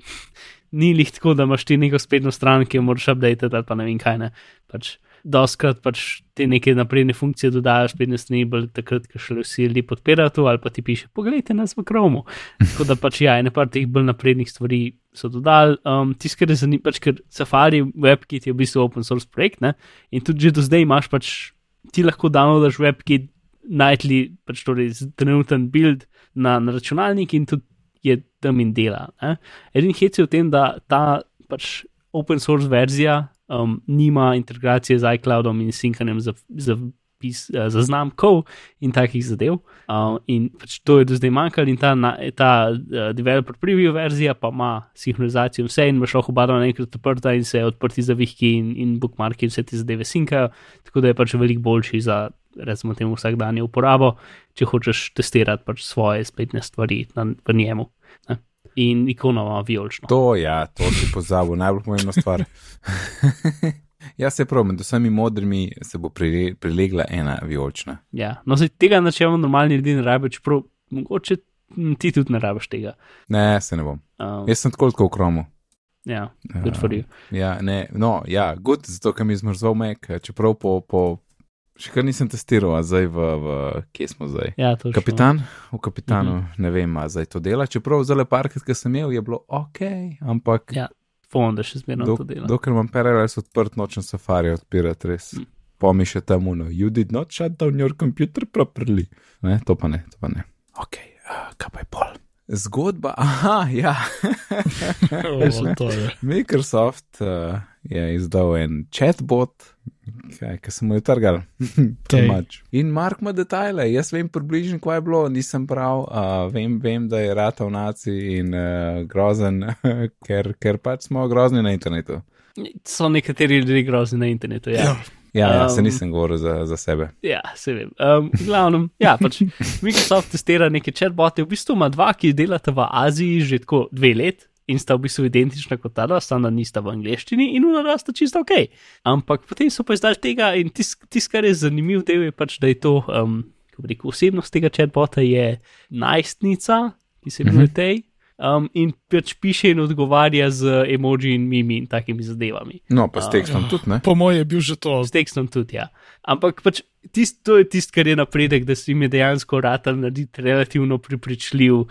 ni lih tako, da imaš ti neko spletno stran, ki jo moraš update ali pa ne vem kaj ne. Pač Doskrat pač te neke napredne funkcije dodajo spletne strani, bolj takrat, ko še vsi ljudje podpirajo to, ali pa ti piše, poglejte nas v Chromu. Tako da pač ja, ene par teh bolj naprednih stvari so dodali. Um, Tisto, kar je zanimivo, pač ker Safari WebKit je v bistvu open source projekt ne? in tudi že do zdaj imaš pač, ti lahko downloadaš WebKit, najdli pač torej trenuten build na, na računalnik in tudi je tam in dela. Ne? Edin hec je v tem, da ta pač open source verzija um, nima integracije z iCloudom in Syncanem za, za, pis, uh, za znamkov in takih zadev. Uh, in pač to je do zdaj manjkalo, in ta, na, ta uh, developer preview verzija pa ima sinhronizacijo in vse, in imaš lahko oba naenkrat odprta in se odprti zavihki in, in bookmarki in vse te zadeve sinkajo, tako da je pač veliko boljši za. Recimo, temu vsakdanje uporabo, če hočeš testirati pač svoje spletne stvari na, v njemu. Ne? In ikona ima vijolično. To, ja, to si pozabil, najbolj pomembna stvar. ja, se pravi, med vsemi modrimi se bo prile- prilegla ena vijolična. Ja. No, zdaj tega načeloma normalni ljudje ne rabijo, čeprav mogoče ti tudi ne rabiš tega. Ne, se ne bom. Um, Jaz sem tako kot v kromu. ja, good for you. Ja, ne, no, ja, good, zato ker mi je zmrzel mek, čeprav po, po, še kar nisem testiral, a zdaj v, v kje smo zdaj. Ja, točno. Kapitan, v kapitanu, Mhm. uh -huh. ne vem, a zdaj to dela. Čeprav zelo parkrat, ki sem imel, je bilo ok, ampak Ja, Fon, da še zmerno dok, to dela. dokler imam Parallels odprt, nočem safari odpirati, res. Mm. pa mi še tam uno, you did not shut down your computer properly. Ne, to pa ne, to pa ne. Ok, uh, kaj pa je pol? Zgodba, aha, ja. O, to je. Microsoft uh, je izdal en chatbot, ki sem mu jo trgal. Tej. Mač. In Mark ima detajle, jaz vem približno, kaj je bilo, nisem prav, uh, vem, vem, da je rata v naci in uh, grozen, ker, ker pač smo grozni na internetu. So nekateri ljudje grozni na internetu. Ja. Ja. Ja, ja se Um, nisem govoril za, za sebe. Ja, se vem. Um, v glavnem, ja, pač Microsoft testira neke chatbote, v bistvu ima dva, ki delata v Aziji že tako dve let in sta v bistvu identična kot ta dva, samo da nista v angleščini in una sta čisto ok. Ampak potem so pa izdali tega in tisto, tis, kar je zanimiv del, je pač, da je to, um, kako bi rekel, osebnost tega chatbota je najstnica, ki se imenuje tej. Um, in pač piše in odgovarja z emoji in mimi in takimi zadevami. No, pa s tekstom Ja. tudi, ne? Po mojem je bil že to. S tekstom tudi, ja. Ampak pač tist, to je tisto, kar je napredek, da se jim je dejansko ratal narediti relativno prepričljiv uh,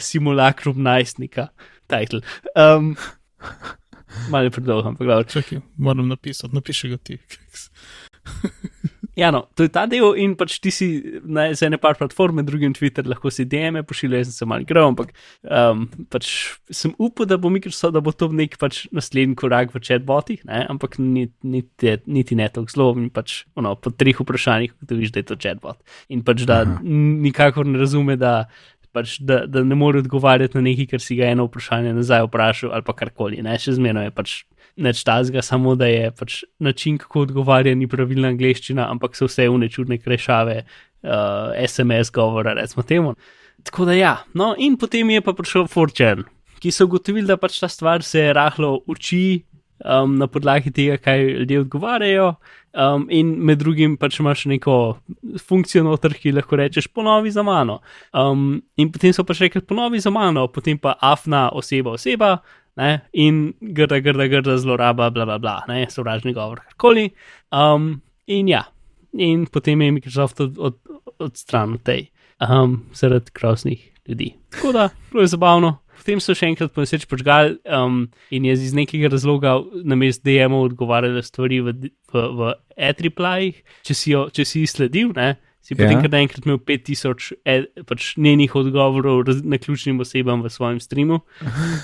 simulakrum najstnika. Title. Um, Malo je predolgo, ampak dobro. Čakaj, moram napisati, napiši ga ti. Ja, no, to je ta del in pač ti si na ene par platforme, drugim Twitter, lahko si DM-e pošiljajo, jaz sem se malo igral, ampak um, pač sem upal, da bo Microsoft, da bo to nek pač naslednji korak v chatbotih, ne? ampak ni, niti, niti ne tako zelo in pač ono, po treh vprašanjih ugotoviš, da je to chatbot. In pač da Aha. nikakor ne razume, da. Pač, da, da ne more odgovarjati na nekaj, kar si ga eno vprašanje nazaj vprašal, ali pa karkoli. Ne? Še zmerno je pač neč tazga, samo da je pač način, kako odgovarja, ni pravilna angleščina, ampak so vse unečudne krešave, uh, SMS govora, recimo temu. Tako da ja, no in potem je pa prišel Fortune, ki so ugotovili, da pač ta stvar se rahlo uči um, na podlagi tega, kaj ljudje odgovarjajo. Um, in med drugim pač imaš neko funkcijo noter, ki lahko rečeš: ponovi za mano. Um, in potem so pač rekli: ponovi za mano, potem pa afna oseba, oseba, ne, in grda, grda, grda zloraba, bla, bla, bla, ne, sovražni govor, karkoli. Um, in ja, in potem je Microsoft od, od, odstranil tej, um, zaradi groznih ljudi. Tako da, bilo je zabavno. Potem so še enkrat poneseč počgali um, in je iz nekega razloga na mest DM-ov odgovarjala stvari v, v, v e-triplayih, če si jo če si jih sledil, ne, si potem Ja. kar naenkrat imel 5000 e, pač njenih odgovorov raz, na ključnim osebam v svojem streamu.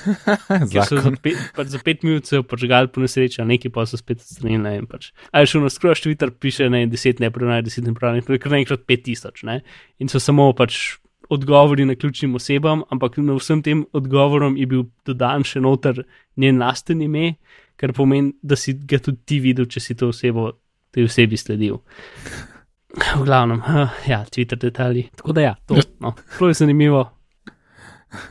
Ker so za pet, pač za pet minut se požgali po nesreči, nekaj pa so spet odstranili. Pač. A je šel na skroš Twitter, piše ne, 10 nepravnih, 10 nepravnih, kar naenkrat 5000. Ne? In so samo pač odgovori na ključnim osebam, ampak na vsem tem odgovorom je bil dodan še noter njen lasten ime, kar pomeni, da si ga tudi ti videl, če si to osebo, tej osebi sledil. V glavnem, ja, Twitter detalji. Tako da ja, to no, je zanimivo.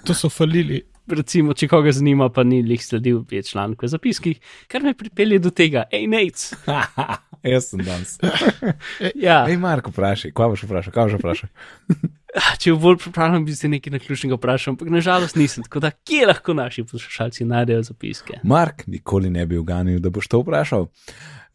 To so falili. Recimo, če koga zanima, pa ni lih sledil, je članek v zapiskih, kar me pripelje do tega, hej, Nec. Jaz sem danes. Ja, Hej, Marko, vprašaj, kaj boš vprašal, kaj boš vprašal? če bo bolj pripravljen, bi se nekaj naključnega vprašal, ampak nažalost nisem. Tako da, kje lahko naši poslušalci najdejo zapiske? Mark, nikoli ne bi uganil, da boš to vprašal.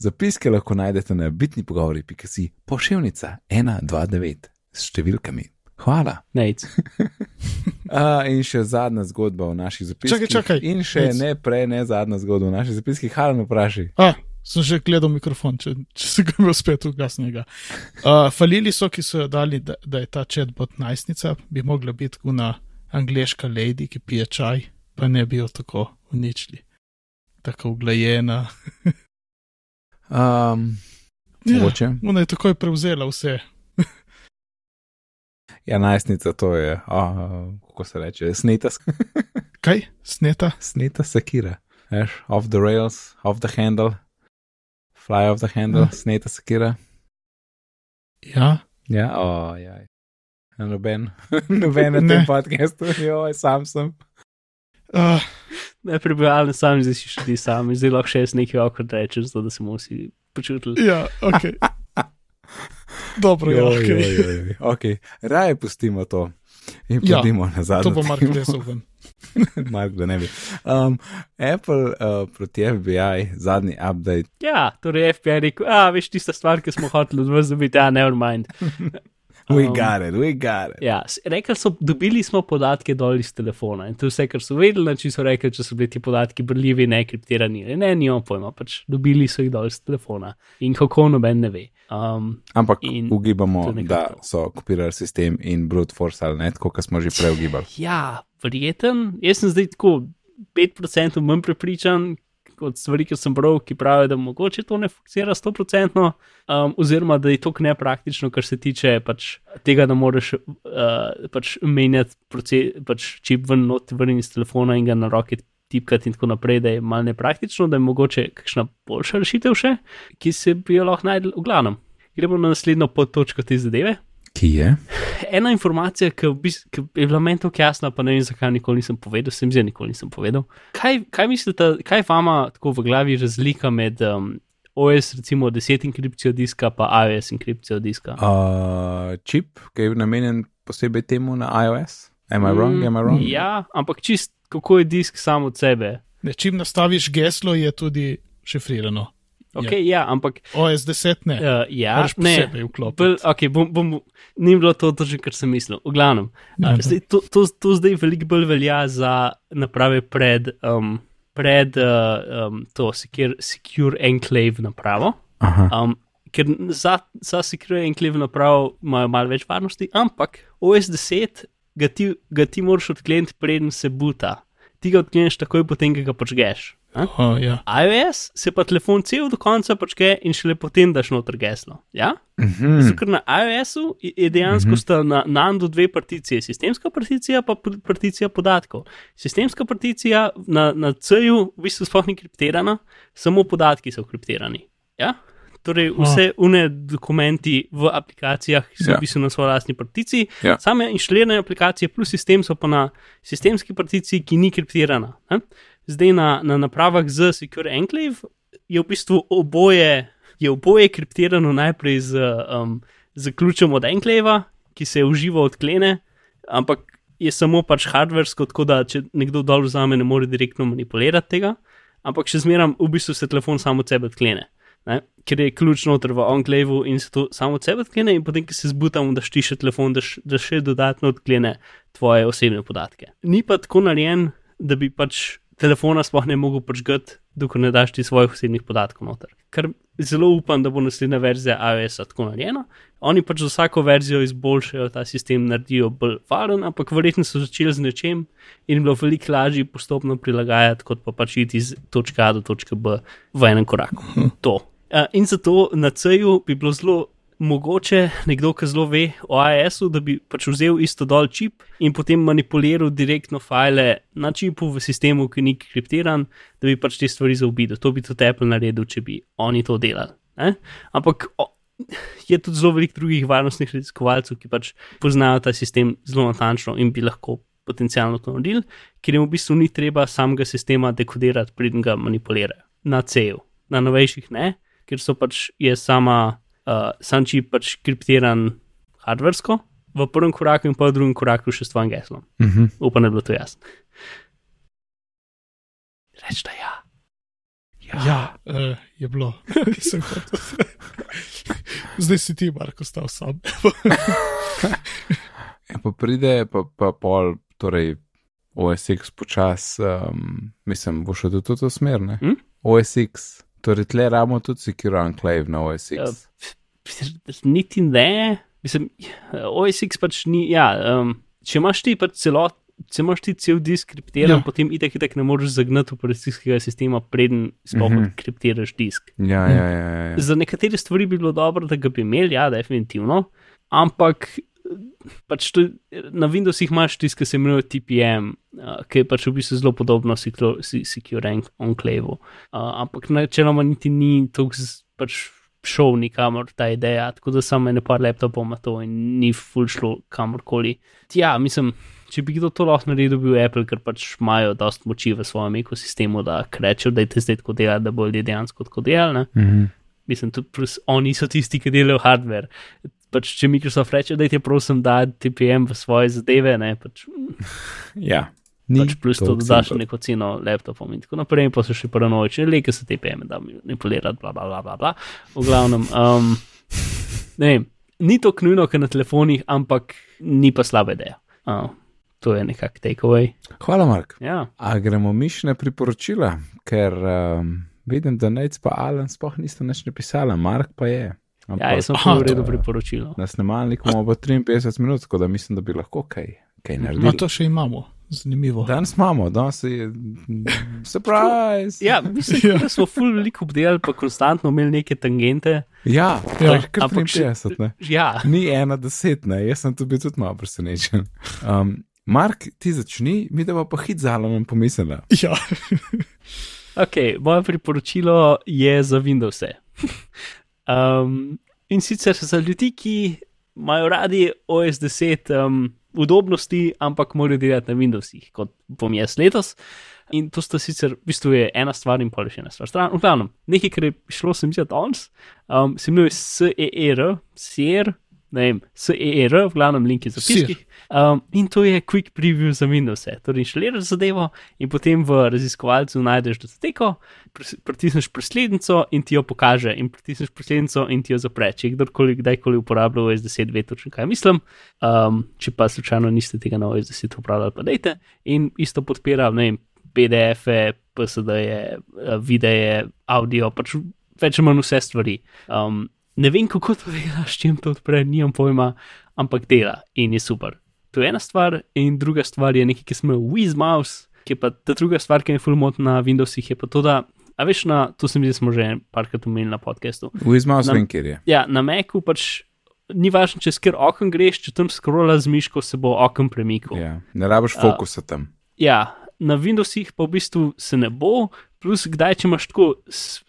Zapiske lahko najdete na bitni pogovori.si pošiljnica 129 s številkami. Hvala. Nec. Uh, in še zadnja zgodba v naših zapiskih. Čakaj, čakaj. In še Nic. ne prej, ne zadnja zgodba v naših zapiskih. Halo, vprašaj. A, sem že gledal mikrofon, če, če se ga imel spet ugasnega. Uh, falili so, ki so jo dali, da, da je ta chatbot najstnica, bi mogla biti una angliška lady, ki pije čaj, pa ne bi jo tako uničili. Tako uglajena. Um, Ja, mogoče. ona je takoj prevzela vse. Ja, najstnica to je, uh, kako se reče, sneta, Kaj? Sneta? sneta sekira. Veš, off the rails, off the handle, fly off the handle, Ah. sneta sekira. Ja. Ja, o, ja. Noben, noben na tem podkastu, joj, sam sem. Uh, Najprej bi ali sam, zdaj si še ti sam, zdaj lahko še jaz nekaj okrat rečem, zato da se bomo vsi počutili. ja, ok. Dobro, ja, Joj, ok. joj, joj, joj. okay. Raje pustimo to in Ja, pojdimo nazaj. To bo Mark ven. Mark, da ne bi. Um, Apple uh, proti FBI, zadnji update. Ja, torej FBI je rekel, a veš tista stvar, ki smo hoteli od vas dobiti, a never mind. We Um, got it, we got it. Ja, rekli so, dobili smo podatke dol iz telefona in to je vse, kar so vedeli, če so rekli, če so bili ti podatki brljivi, ne kriptirani. ali Ne, nijo pojma, pač dobili so jih dol iz telefona in kako noben ne ve. Um, Ampak ugibamo, da to. so kopirali sistem in brute force ali ne, tako kot smo že prej ugibali. ja, verjeten, jaz sem zdaj tako 5% manj prepričan. Od stvari, ki sem bral, ki pravijo, da mogoče to ne funkcionira 100%, um, oziroma da je to nepraktično, kar se tiče pač tega, da moraš uh, pač menjati pač čip ven, not ven iz telefona in ga na roki tipkati in tako naprej, da je malo nepraktično, da je mogoče kakšna boljša rešitev še, ki se bi jo lahko najdel v glavnem. Gremo na naslednjo podtočko te zadeve. Ki je? Ena informacija, ki, v bistvu, ki je bila meni tako jasna, pa ne vem, zakaj nikoli nisem povedal, se mi zdi, nikoli nisem povedal. Kaj, kaj mislite, kaj vama tako v glavi razlika med um, OS, recimo 10 enkripcijo diska, pa iOS enkripcijo diska? Uh, čip, ki je namenjen posebej temu na iOS. Am I wrong? Am I wrong? Ja, ampak čist kako je disk sam od sebe. Ne, čim nastaviš geslo, je tudi šifrirano. Okay, ja. ja, ampak OS 10 ne. uh, ja, Moraš ne. Bolj, okay, bom, bom, ni bilo to, to že, kar sem mislil. V glavnem, Ne, ne. zdaj, to, to, to zdaj veliko bolj velja za naprave pred, um, pred uh, um, to secure, secure enclave napravo. Aha. Um, ker za, za secure enclave napravo imajo malo več varnosti, ampak OS 10 ga ti, ga ti moraš odkleniti, preden se buta. Ti ga odkleneš takoj, potem ga počgeš. Oh, ja. iOS se pa telefon cel do konca počke in šele potem daš noter geslo. Ja? Mhm. Zato, ker na iOS-u je dejansko sta na NAND-u dve particije, sistemska particija pa particija podatkov. Sistemska particija na, na C-ju v bistvu sploh ni kriptirana, samo podatki so kriptirani. Ja? Torej, vse une dokumenti v aplikacijah so Ja. v bistvu na svoji lastni particiji, Ja. same inštalirane aplikacije plus sistem so pa na sistemski particiji, ki ni kriptirana. Ne? Zdaj na, na napravah z Secure Enclave je v bistvu oboje, je oboje kriptirano najprej z, um, z ključem od Enclava, ki se uživa odklene, ampak je samo pač hardversko, tako da če nekdo dol vzame, ne more direktno manipulirati tega, ampak še zmeraj v bistvu se telefon samo od sebe odklene. Ne? Ker je ključ noter v enclavu in se to samo od sebe odklene, in potem, ko se zbutamo, da štiše telefon, da, š, da še dodatno odklene tvoje osebne podatke. Ni pa tako narejen, da bi pač telefona sploh ne mogel počgati, dokler ne daš ti svojih osebnih podatkov noter. Ker zelo upam, da bo naslednja verzija iOS-a tako narejena. Oni pač za vsako verzijo izboljšajo ta sistem, naredijo bolj varen, ampak verjetno so začeli z nečem in je bilo veliko lažje postopno prilagajati, kot pa pač iti iz točke A do točke B v enem koraku. To. Uh, in zato na C-ju bi bilo zelo mogoče nekdo, ki zelo ve o iOS-u, da bi pač vzel isto dol čip in potem manipuliral direktno file na čipu v sistemu, ki ni kriptiran, da bi pač te stvari zaobidel. To bi tudi Apple naredil, če bi oni to delali. Ne? Ampak o, je tudi zelo veliko drugih varnostnih raziskovalcev, ki pač poznajo ta sistem zelo natančno in bi lahko potencialno to naredili, ker jim v bistvu ni treba samega sistema dekodirati, preden ga manipulirajo. Na C-ju, na novejših ne, ker so pač je sama, uh, sam čip pač kriptiran hardversko, v prvem koraku in pa v drugem koraku še s tvojim geslom. Mhm. Upam, da je bilo to jasno. Reč da ja. Ja, uh, je bilo. Zdaj si ti, Marko, stal sam. Ja, pa pride, pa, pa pol, torej OSX počas, um, mislim, bo šel tudi v to smer, ne? Hm? OSX, torej tle ramo tudi Secure Enclave na OSX. Ja, Niti ne, mislim, OSX pač ni. Ja, um, če imaš ti pač celot. Če imaš ti cel disk kriptiran, Ja. potem itek, itek ne moreš zagnati operacijskega sistema, preden sploh mm. -hmm. kriptiraš disk. Ja, ja, ja. ja, ja. Za nekatere stvari bi bilo dobro, da ga bi imeli, ja, definitivno, ampak pač to, na Windowsih imaš tisto, ki se imenuje TPM, uh, ki je pač v bistvu zelo podobno Secure Se- Secure En- Enclave. Uh, ampak načeloma niti ni tako pač šel nikamor ta ideja, tako da samo ene par laptopov ima to in ni full šlo kamorkoli. Ja, mislim. Če bi kdo to lahko naredil, bi bil Apple, ker pač imajo dost moči v svojem ekosistemu, da rečejo, da je te zdaj tako delati, da bo ljudje dejansko tako delali. ne. Mhm. Mislim, tudi oni so tisti, ki delajo hardware. Pač, če Microsoft reče, da ti prosim, da TPM v svoje zadeve, ne, pač, ja. Ni pač plus to dodaš simpel. neko ceno laptopom in tako naprej, in pa so še paranoični, le, ki so TPM, da manipulirat, bla, bla, bla, bla, bla. V glavnem, um, ne vem, ni to knujno, kot na telefonih, ampak ni pa slaba ideja. Uh, to je nekak takeaway. Hvala, Mark. Ja. A gremo mišne priporočila, ker um, vidim, da Nec pa Alan sploh niste nič napisali, Mark pa je. Ja, jaz sem pa v redu priporočilo. Na snemalniku imamo pa 53 minut, tako da mislim, da bi lahko kaj, kaj No, naredili. to še imamo, zanimivo. Danes imamo, danes je surprise. Ja, mislim, Ja. da smo ful veliko obdelali, pa konstantno imeli neke tangente. ja, Ja. ja. kar Ampak še- 53, ne. Ja, Ni ena deset, ne, jaz sem tu bil tudi malo presenečen. Um, Mark, ti začni, mi da pa hit za Alanom pomislila. Ja, ok, moje priporočilo je za Windows. Um, in sicer za ljudi, ki imajo radi OS 10 um, udobnosti, ampak morajo delati na Windowsih, kot bom jaz letos. In to sta sicer, v bistvu je ena stvar in pol še ena stvar. Stran, v glavnem, nekaj, kar je šlo, sem videl danes, um, se imenuje SER, SER, ne vem, SER, v glavnem link je zapiski. Um, in to je quick preview za Windows. Torej, inštaliraš zadevo in potem v raziskovalcu najdeš datoteko, pritisneš preslednico in ti jo pokaže, in pritisneš preslednico in ti jo zapre. Če kdorkoli kdajkoli uporabljal OS 10, ve točno kaj mislim. Um, če pa slučajno niste tega na OS 10 uporabljali, pa dajte. In isto podpira, ne vem, PDF-e, PSD-je, videe, audio, pač več ali manj vse stvari. Um, ne vem, kako to dela, s čim to odpre, nimam pojma, ampak dela in je super. To je ena stvar, in druga stvar je nekaj, ki smo WizMouse, ki je pa ta druga stvar, ki je fulmot na Windowsih, je pa to, da, a veš, na, to se mi zdi, smo že parkrat omenili na podkastu. Vizmal Nam- sem, kjer je. Ja, na Macu pač ni važno, če skr okon greš, če tam skrola z miško, se bo okon premikal. Ja. Ne rabiš fokusa tam. Ja, na Windowsih pa v bistvu se ne bo, plus kdaj, če imaš tako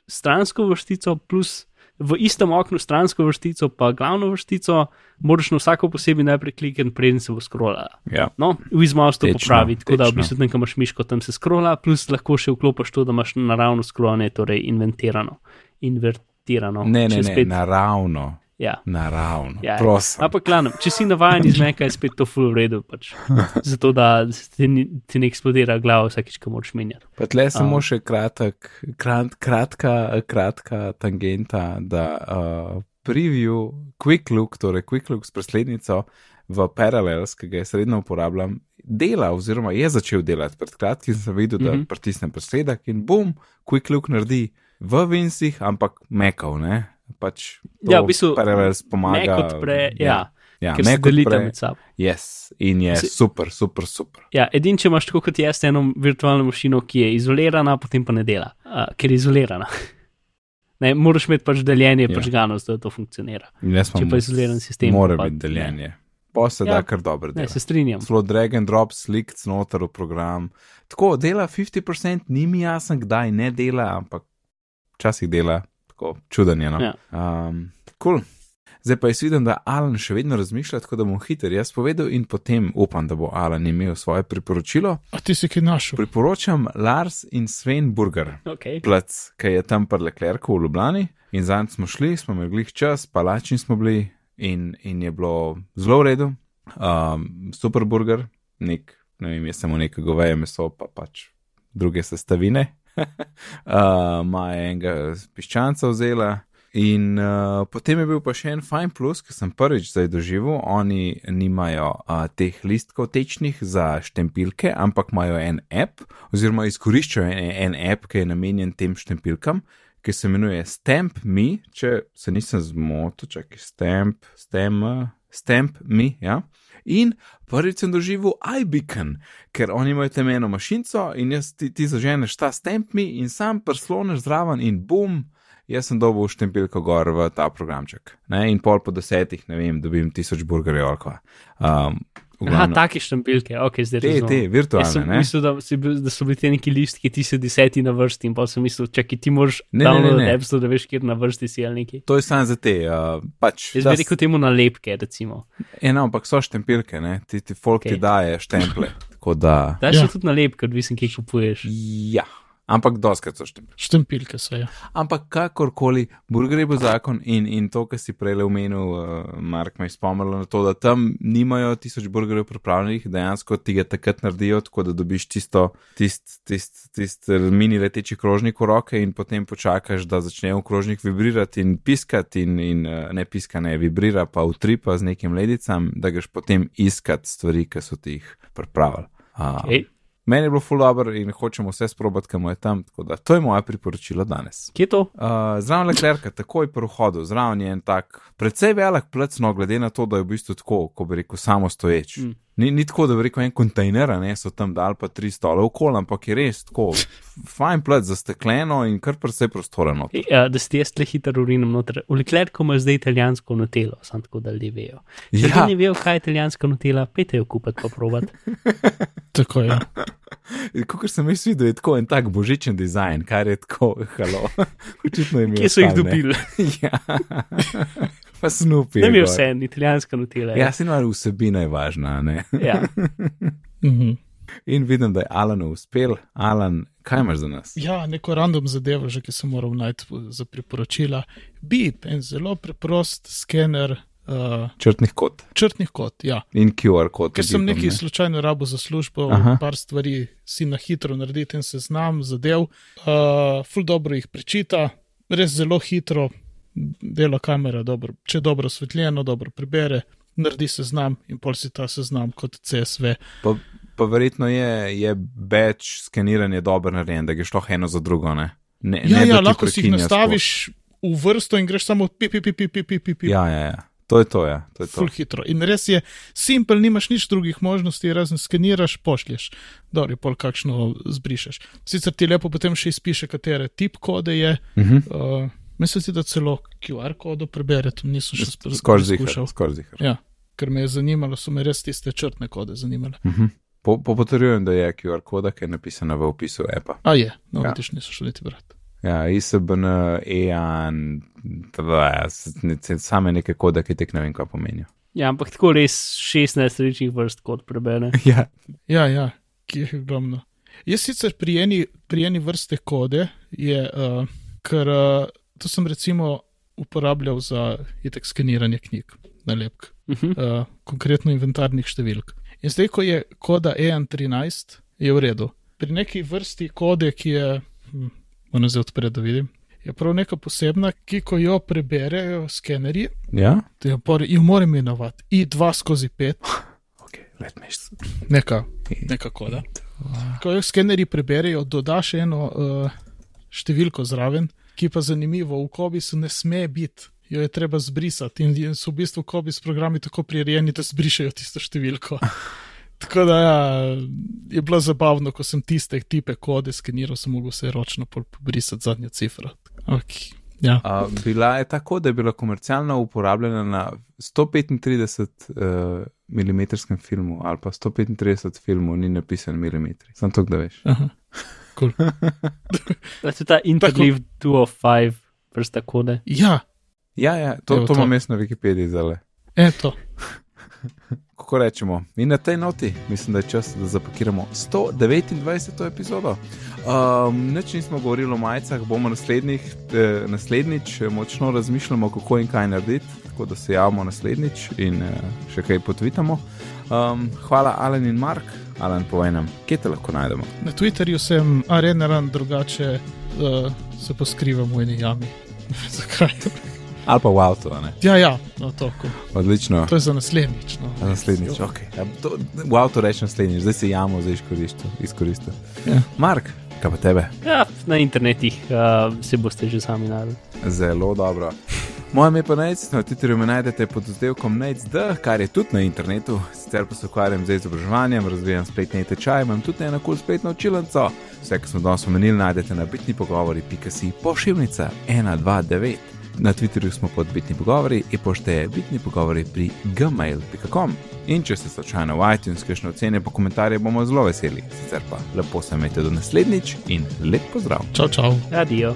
stransko vrstico, plus v istem oknu stransko vrstico, pa glavno vrstico, moraš na vsako posebej najprej klikati, preden se bo scrollala. Ja. No, Wizmouse to Tečno, popravi, tako da v tečno. bistvu tam, ko imaš miško, tam se scrolla, plus lahko še vklopiš to, da imaš naravno scrollanje, torej inventirano, invertirano. Ne, ne, ne, spet, naravno. Ja. Naravno. Ja, Prosim. Ampak, glavno, če si navaden iz meka, je spet to full v redu. Pač. Zato, da ti, ti ne eksplodira glava vsakeč, ko moraš menjati. Pa tle samo Um. še kratek, krat, kratka, kratka tangenta, da uh, preview Quick Look, torej Quick Look s preslednico v Parallels, ki ga jaz redno uporabljam, dela oziroma je začel delati. Pred kratkim sem videl, da mm. -hmm. pritisnem presledek in bum, Quick Look naredi v Vincih, ampak mekov, ne. Pač to Ja, v bistvu Parallels pomaga. Mac odpre, ja, ja ker se Mac delita odpre, med sabo. Yes, in je Si- super, super, super. Ja, edin, če imaš tako kot jaz eno virtualno mašino, ki je izolirana, potem pa ne dela, uh, ker je izolirana. Ne, moraš imeti pač deljenje, Ja. ja. pač da to funkcionira. Če pa je izoliran sistem, Mora pa biti ne. deljenje. Pa se Ja. da kar dobro Ne, dela. se strinjam. Celo drag and drop slik znotraj v program. Tako dela 50%, ni mi jasen, kdaj ne dela, ampak včasih dela, tako čuden je. No? Ja. Um, cool. Zdaj pa jaz vidim, da Alan še vedno razmišlja, tako da bom hiter jaz povedal in potem upam, da bo Alan imel svoje priporočilo. a ti si kaj našel? Priporočam Lars in Sven Burger. Okay. Plac, ki je tam pri Leclercu v Ljubljani. In zanj smo šli, smo imeli glih čas, palačni smo bili in, in je bilo zelo v redu. Um, super burger, nek, ne vem, je samo neko goveje meso, pa pač druge sestavine. Uh, Ma je enega piščanca vzela. In uh, potem je bil pa še en fajn plus, ki sem prvič zdaj doživel. Oni nimajo uh, teh listkov tečnih za štempilke, ampak imajo en app, oziroma izkoriščajo en, en app, ki je namenjen tem štempilkam, ki se imenuje Stamp Me, če se nisem zmotil, čakaj, Stamp, Stamp, Stamp Me, ja. In prvič sem doživel iBeacon, ker oni imajo tam eno mašinco in jaz ti, ti zaženeš ta Stamp Me in sam prsloneš zraven in bum. Jaz sem dobil štempilko gor v ta programček. Ne? In pol po desetih, ne vem, dobim tisoč burgerjev ali kva. Um, Aha, take štampilke, ok, zdaj te, te, Jaz virtualne, sem ne? mislil, da, si bil, da so bili ti neki listki, ti si deseti na vrsti in pa sem mislil, čakaj, ti moraš Ne, ne, ne, downloadati ne. apps, da veš, kjer na vrsti si ali neki. To je samo za te, uh, pač. Jaz bi rekel temu nalepke, recimo. Eno, ampak so štempilke, ne? ti, ti folk okay. Ti daje štemple. Da, Da Ja. so tudi nalepke, odvisen, kje kupuješ. ja, Ampak doskrat so štempelj. Štempilke so, ja. Ampak kakorkoli, burgerji bo zakon in, in to, kar si prej omenil, uh, Mark me je spomnil na to, da tam nimajo tisoč burgerjev pripravljenih, dejansko ti ga takrat naredijo, tako da dobiš tisto, tist, tist, tist mini leteči krožnik v roke in potem počakaš, da začne v krožnik vibrirati in piskati in, in uh, ne piska, ne vibrira, pa utripa z nekim ledicam, da greš potem iskat stvari, ki so ti jih pripravili. Uh, Okay. Meni je bilo full dobro in hočemo vse sprobati, kam je tam. Tako da to je moje priporočilo danes. Kje je to? Uh, zraven Leclerca, takoj po vhodu, zraven je en tak, precej velik plec, no, glede na to, da je v bistvu tako, ko bi rekel, samo stoječ. Mm. Ni, ni tako, da bi rekel, en kontejner, ne so tam dal pa tri stole okoli, ampak je res tako, fajn plec, zastekleno in kar precej prostora. No. E, a, da si jaz le hitro urinem noter. V Leclercu ima zdaj italijansko notelo, samo tako, da ljudje vejo. Če Ja. ja. ne vejo, kaj je italijanska notela, pejte jo kupiti pa provat. Tako je. Ja. Kot sem jaz videl, je tako en tak božičen dizajn, kar je tako, halo. Očitno je imel. Kje so jih dobili? ja. Pa snupi. Ne mi je vse, italijanska notela. Ja, si no, vsebina je važna, ne. ja. Mhm. In vidim, da je Alan uspel. Alan, kaj imaš za nas? Ja, neko random zadevo, že ki sem moral najti za priporočila. BIP, en zelo preprost skener uh, Črtnih kot črtnih kod. Ja. in QR kod. Ker sem nekaj ne. slučajno rabo za službo, Aha. par stvari si na hitro narediti in se znam zadev. Uh, ful dobro jih prečita, res zelo hitro, dela kamera, dobro, če je dobro osvetljeno, dobro prebere, naredi seznam in pol si ta seznam kot CSV. Pa, pa verjetno je, je več skeniranje dobro narejen, da greš to eno za drugo. Ne, ne, Ja, ne, ja, ti lahko si jih nastaviš v vrsto in greš samo pi, pi, pi, pi, pi, pi, pi, pi. Ja, ja, ja. To je to, ja. To je to. Ful hitro. In res je simpel, nimaš nič drugih možnosti, razen skeniraš, pošlješ. Dobro, pol kakšno zbrišeš. Sicer ti lepo potem še izpiše, katere tip kode je. Uh -huh. Uh, mislim da celo QR kodo prebere, tam nisem še sp- Skoraj zihar. poskušal. Skoraj zihar. Ja, ker me je zanimalo, so me res tiste črtne kode zanimale. Uh -huh. po, po potrjujem, da je QR koda, ki je napisana v opisu apa. A je, no, Ja. vidiš, nisem šel niti brati. Ja, ISBN, EAN, same neke kode, ki tek ne vem, kaj pomenijo. ja, ampak tako res 16 različnih vrst kot prebere. Ja, Ja, ja, ki je ogromno. Jaz sicer pri eni, pri eni vrste kode je, uh, ker uh, to sem recimo uporabljal za itek skeniranje knjig, nalepk, Uh -huh. uh, konkretno inventarnih številk. In zdaj, ko je koda EN13, je v redu. Pri neki vrsti kode, ki je, hm, moram zdaj odpreti, da vidim, je prav neka posebna, ki ko jo preberejo skenerji, ja? jo, jo moram imenovati I2 skozi 5, ok, let me. neka, neka koda. Ko jo skenerji preberejo, doda še eno uh, številko zraven, ki pa zanimivo, v kobisu ne sme biti. Jo je treba zbrisati in so v bistvu kobis programi tako prirejeni, da zbrišajo tisto številko. Tako da ja, je bilo zabavno, ko sem tiste tipe kode skeniral, sem mogel vse ročno pobrisati zadnjo cifro. Okay. Ja. A, bila je tako, da je bila komercialno uporabljena na 135 uh, mm filmu ali pa 135 filmu, ni napisan milimetri. Sam to, da veš. Aha. Cool. To je ta Interleave 205 vrsta kode. Ja, Ja, ja, to, Evo to to. imam jaz na Wikipediji zdaj. eto. Kako rečemo? In na tej noti mislim, da je čas, da zapakiramo 129. epizodo. Um, Neč nismo govorili o majicah, bomo naslednjih, eh, naslednjič eh, močno razmišljamo, kako in kaj narediti, tako da se javimo naslednjič in eh, še kaj potvitamo. Um, hvala, Alan in Mark. Alan, povej nam, kje te lahko najdemo. Na Twitterju sem arenaran, drugače uh, se pa skrivam v eni jami. Zakaj? Ali pa v avtu, a ne? Ja, ja, no, to, ko, Odlično. to je za naslednjič. No. A Naslednjič, ok. Ja, to, v avtu rečem naslednjič, zdaj si jamo za izkoristil. Ja. Mark, kaj pa tebe? Ja, na internetih uh, se boste že sami najdli. Zelo dobro. Moje ime pa Nec, na Twitterju me najdete pod oddelkom NECD, kar je tudi na internetu. Sicer pa se ukvarjam z izobraževanjem, razvijam spletne tečaje, imam tudi eno kul spletno učilnico. Vse, kar smo danes omenili, najdete na bitni pogovori.si pošiljnica 129. Na Twitterju smo pod bitni pogovori, e-pošte je bitni pogovori pri gmail.com. In če ste slučajno v iTunes, kakšne ocene pa komentarje, bomo zelo veseli. Sicer pa lepo se imejte do naslednjič in lep pozdrav. Čau, čau. Adijo.